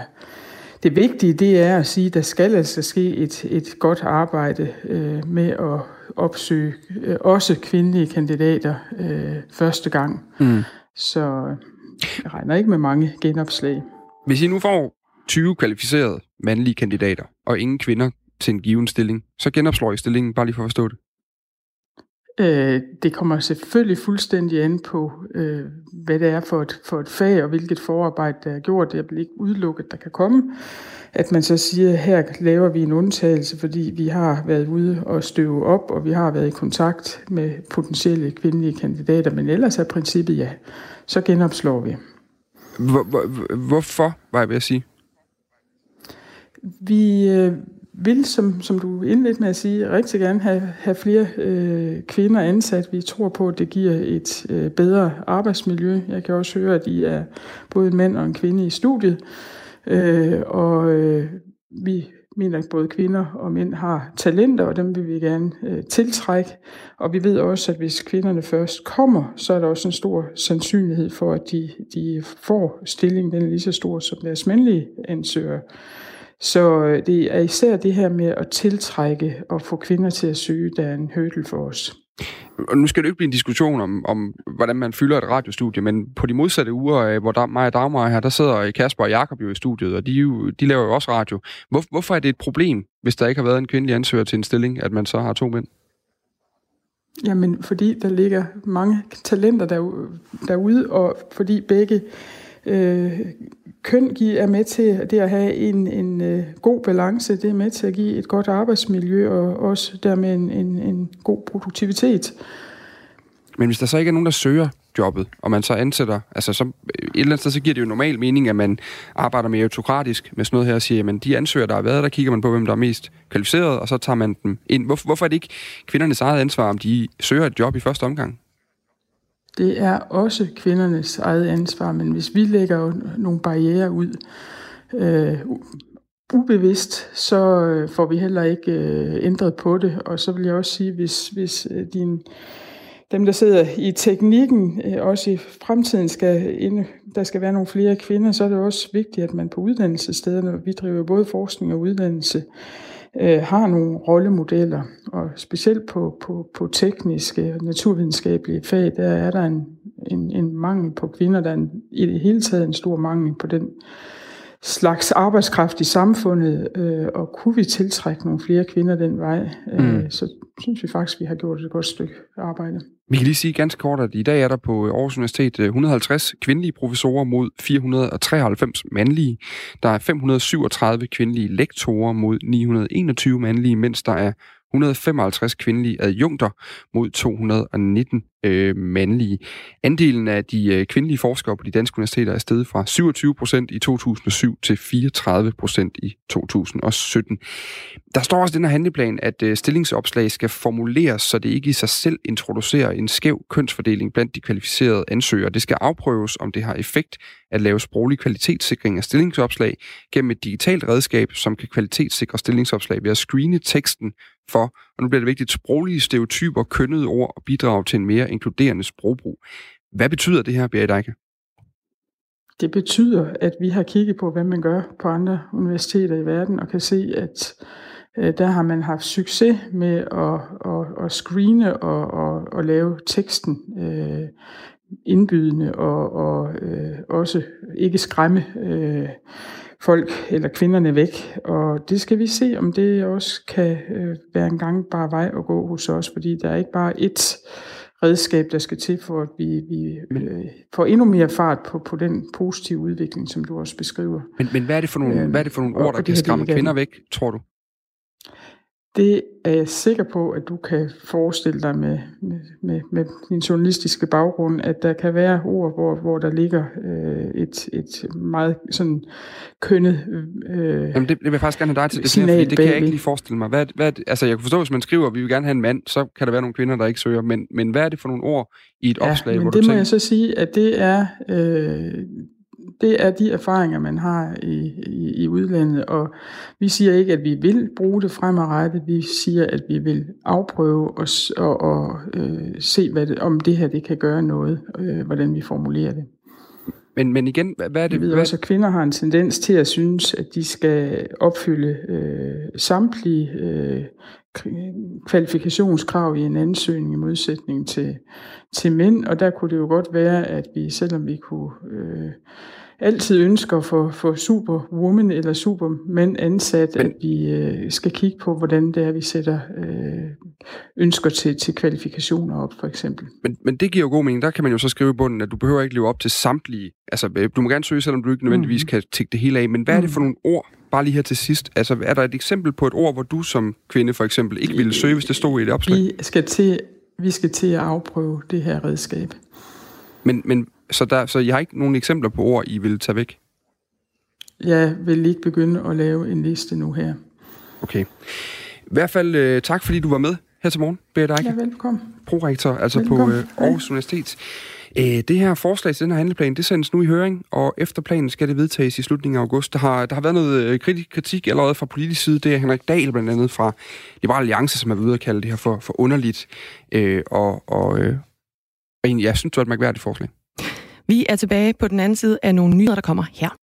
det vigtige, det er at sige, at der skal altså ske et, et godt arbejde øh, med at opsøge øh, også kvindelige kandidater øh, første gang. Mm. Så jeg regner ikke med mange genopslag. Hvis I nu får 20 kvalificerede mandlige kandidater, og ingen kvinder til en given stilling, så genopslår I stillingen, bare lige for at forstå det. Øh, det kommer selvfølgelig fuldstændig an på, øh, hvad det er for et, for et fag og hvilket forarbejde, der er gjort. Jeg vil ikke udelukke, at der kan komme, at man så siger, at her laver vi en undtagelse, fordi vi har været ude og støve op, og vi har været i kontakt med potentielle kvindelige kandidater, men ellers er princippet ja, så genopslår vi. Hvor, hvor, hvorfor, var jeg ved at sige? Vi øh, vil, som, som du indledte med at sige, rigtig gerne have, have flere øh, kvinder ansat. Vi tror på, at det giver et øh, bedre arbejdsmiljø. Jeg kan også høre, at I er både en mand og en kvinde i studiet. Øh, Øh, og øh, vi mener, at både kvinder og mænd har talenter, og dem vil vi gerne øh, tiltrække. Og vi ved også, at hvis kvinderne først kommer, så er der også en stor sandsynlighed for, at de, de får stillingen, den er lige så stor som deres mandlige ansøgere. Så øh, det er især det her med at tiltrække og få kvinder til at søge, der er en hødel for os. Og nu skal det ikke blive en diskussion om, om, hvordan man fylder et radiostudie, men på de modsatte uger, øh, hvor der, mig og Dagmar er her, der sidder Kasper og Jakob jo i studiet, og de, jo, de laver jo også radio. Hvor, hvorfor er det et problem, hvis der ikke har været en kvindelig ansøger til en stilling, at man så har to mænd? Jamen, fordi der ligger mange talenter der, derude, og fordi begge øh, køn er med til det at have en, en øh, god balance, det er med til at give et godt arbejdsmiljø og også dermed en, en, en god produktivitet. Men hvis der så ikke er nogen, der søger jobbet, og man så ansætter, altså så, et eller andet sted, så giver det jo normal mening, at man arbejder mere autokratisk med sådan noget her og siger, jamen de ansøgere, der har været, der kigger man på, hvem der er mest kvalificeret, og så tager man dem ind. Hvorfor, hvorfor er det ikke kvindernes eget ansvar, om de søger et job i første omgang? Det er også kvindernes eget ansvar, men hvis vi lægger nogle barriere ud øh, ubevidst, så øh, får vi heller ikke øh, ændret på det. Og så vil jeg også sige, hvis, hvis øh, din, dem, der sidder i teknikken, øh, også i fremtiden skal ind, der skal være nogle flere kvinder, så er det også vigtigt, at man på uddannelsesstederne, vi driver både forskning og uddannelse, øh, Øh, har nogle rollemodeller, og specielt på, på, på tekniske og naturvidenskabelige fag, der er der en, en, en mangel på kvinder, der er en, i det hele taget en stor mangel på den slags arbejdskraft i samfundet, øh, og kunne vi tiltrække nogle flere kvinder den vej, øh, mm. så synes vi faktisk, vi har gjort et godt stykke arbejde. Vi kan lige sige ganske kort, at i dag er der på Aarhus Universitet 150 øh, kvindelige professorer mod 493 mandlige. Der er 537 kvindelige lektorer mod 921 mandlige, mens der er 155 kvindelige adjunkter mod 219 øh, mandlige. Andelen af de øh, kvindelige forskere på de danske universiteter er steget fra 27 procent i 2007 til 34 procent i 2017. Der står også i den her handleplan, at øh, stillingsopslag skal formuleres, så det ikke i sig selv introducerer en skæv kønsfordeling blandt de kvalificerede ansøgere. Det skal afprøves, om det har effekt at lave sproglig kvalitetssikring af stillingsopslag gennem et digitalt redskab, som kan kvalitetssikre stillingsopslag ved at screene teksten for, og nu bliver det vigtigt, sproglige stereotyper, kønnede ord og bidrag til en mere inkluderende sprogbrug. Hvad betyder det her, Berit Eike? Det betyder, at vi har kigget på, hvad man gør på andre universiteter i verden, og kan se, at øh, der har man haft succes med at, at, at screene og, og, og lave teksten øh, indbydende og, og øh, også ikke skræmme øh, folk eller kvinderne væk. Og det skal vi se, om det også kan øh, være en gangbar vej at gå hos os, fordi der er ikke bare ét redskab, der skal til for, at vi, vi øh, får endnu mere fart på, på den positive udvikling, som du også beskriver. Men, men hvad er det for nogle, øh, hvad er det for nogle ord, der kan skræmme kvinder væk, tror du? Det er jeg sikker på, at du kan forestille dig med, med, med, med din journalistiske baggrund, at der kan være ord, hvor, hvor der ligger øh, et, et meget sådan kønnet øh, Jamen det, det vil jeg faktisk gerne have dig til det, her, fordi det kan jeg ikke lige forestille mig. Hvad, hvad, altså jeg kan forstå, hvis man skriver, at vi vil gerne have en mand, så kan der være nogle kvinder, der ikke søger, men, men hvad er det for nogle ord i et ja, opslag, men hvor det du må tænker? jeg så sige, at det er... Øh, det er de erfaringer, man har i, i, i udlandet, og vi siger ikke, at vi vil bruge det fremadrettet. Vi siger, at vi vil afprøve og, og, og øh, se, hvad det, om det her det kan gøre noget, øh, hvordan vi formulerer det. Men, men igen, hvad er det? Vi ved hvad... også, at kvinder har en tendens til at synes, at de skal opfylde øh, samtlige øh, kvalifikationskrav i en ansøgning i modsætning til, til mænd, og der kunne det jo godt være, at vi, selvom vi kunne øh, altid ønsker at få, få superwoman eller supermand ansat, Men, at vi øh, skal kigge på, hvordan det er, vi sætter øh, ønsker til, til kvalifikationer op, for eksempel. Men, men det giver jo god mening. Der kan man jo så skrive i bunden, at du behøver ikke leve op til samtlige. Altså, øh, du må gerne søge, selvom du ikke nødvendigvis mm. kan tække det hele af. Men hvad er det for nogle ord, bare lige her til sidst? Altså, er der et eksempel på et ord, hvor du som kvinde for eksempel ikke ville søge, hvis det stod i et opslag? Vi skal til, vi skal til at afprøve det her redskab. Men, men så, der, så jeg har ikke nogen eksempler på ord, I vil tage væk? Jeg vil ikke begynde at lave en liste nu her. Okay. I hvert fald øh, tak, fordi du var med her til morgen, Berit Eike. Ja, velkommen. Prorektor, altså velkommen. på øh, Aarhus Universitet. Øh, det her forslag til den her handleplan, det sendes nu i høring, og efter planen skal det vedtages i slutningen af august. Der har, der har været noget øh, kritik allerede fra politisk side. Det er Henrik Dahl blandt andet fra Liberal Alliance, som er ved at kalde det her for, for underligt. Øh, og, og, øh, og egentlig, jeg synes, det var et mærkværdigt forslag. Vi er tilbage på den anden side af nogle nyheder, der kommer her.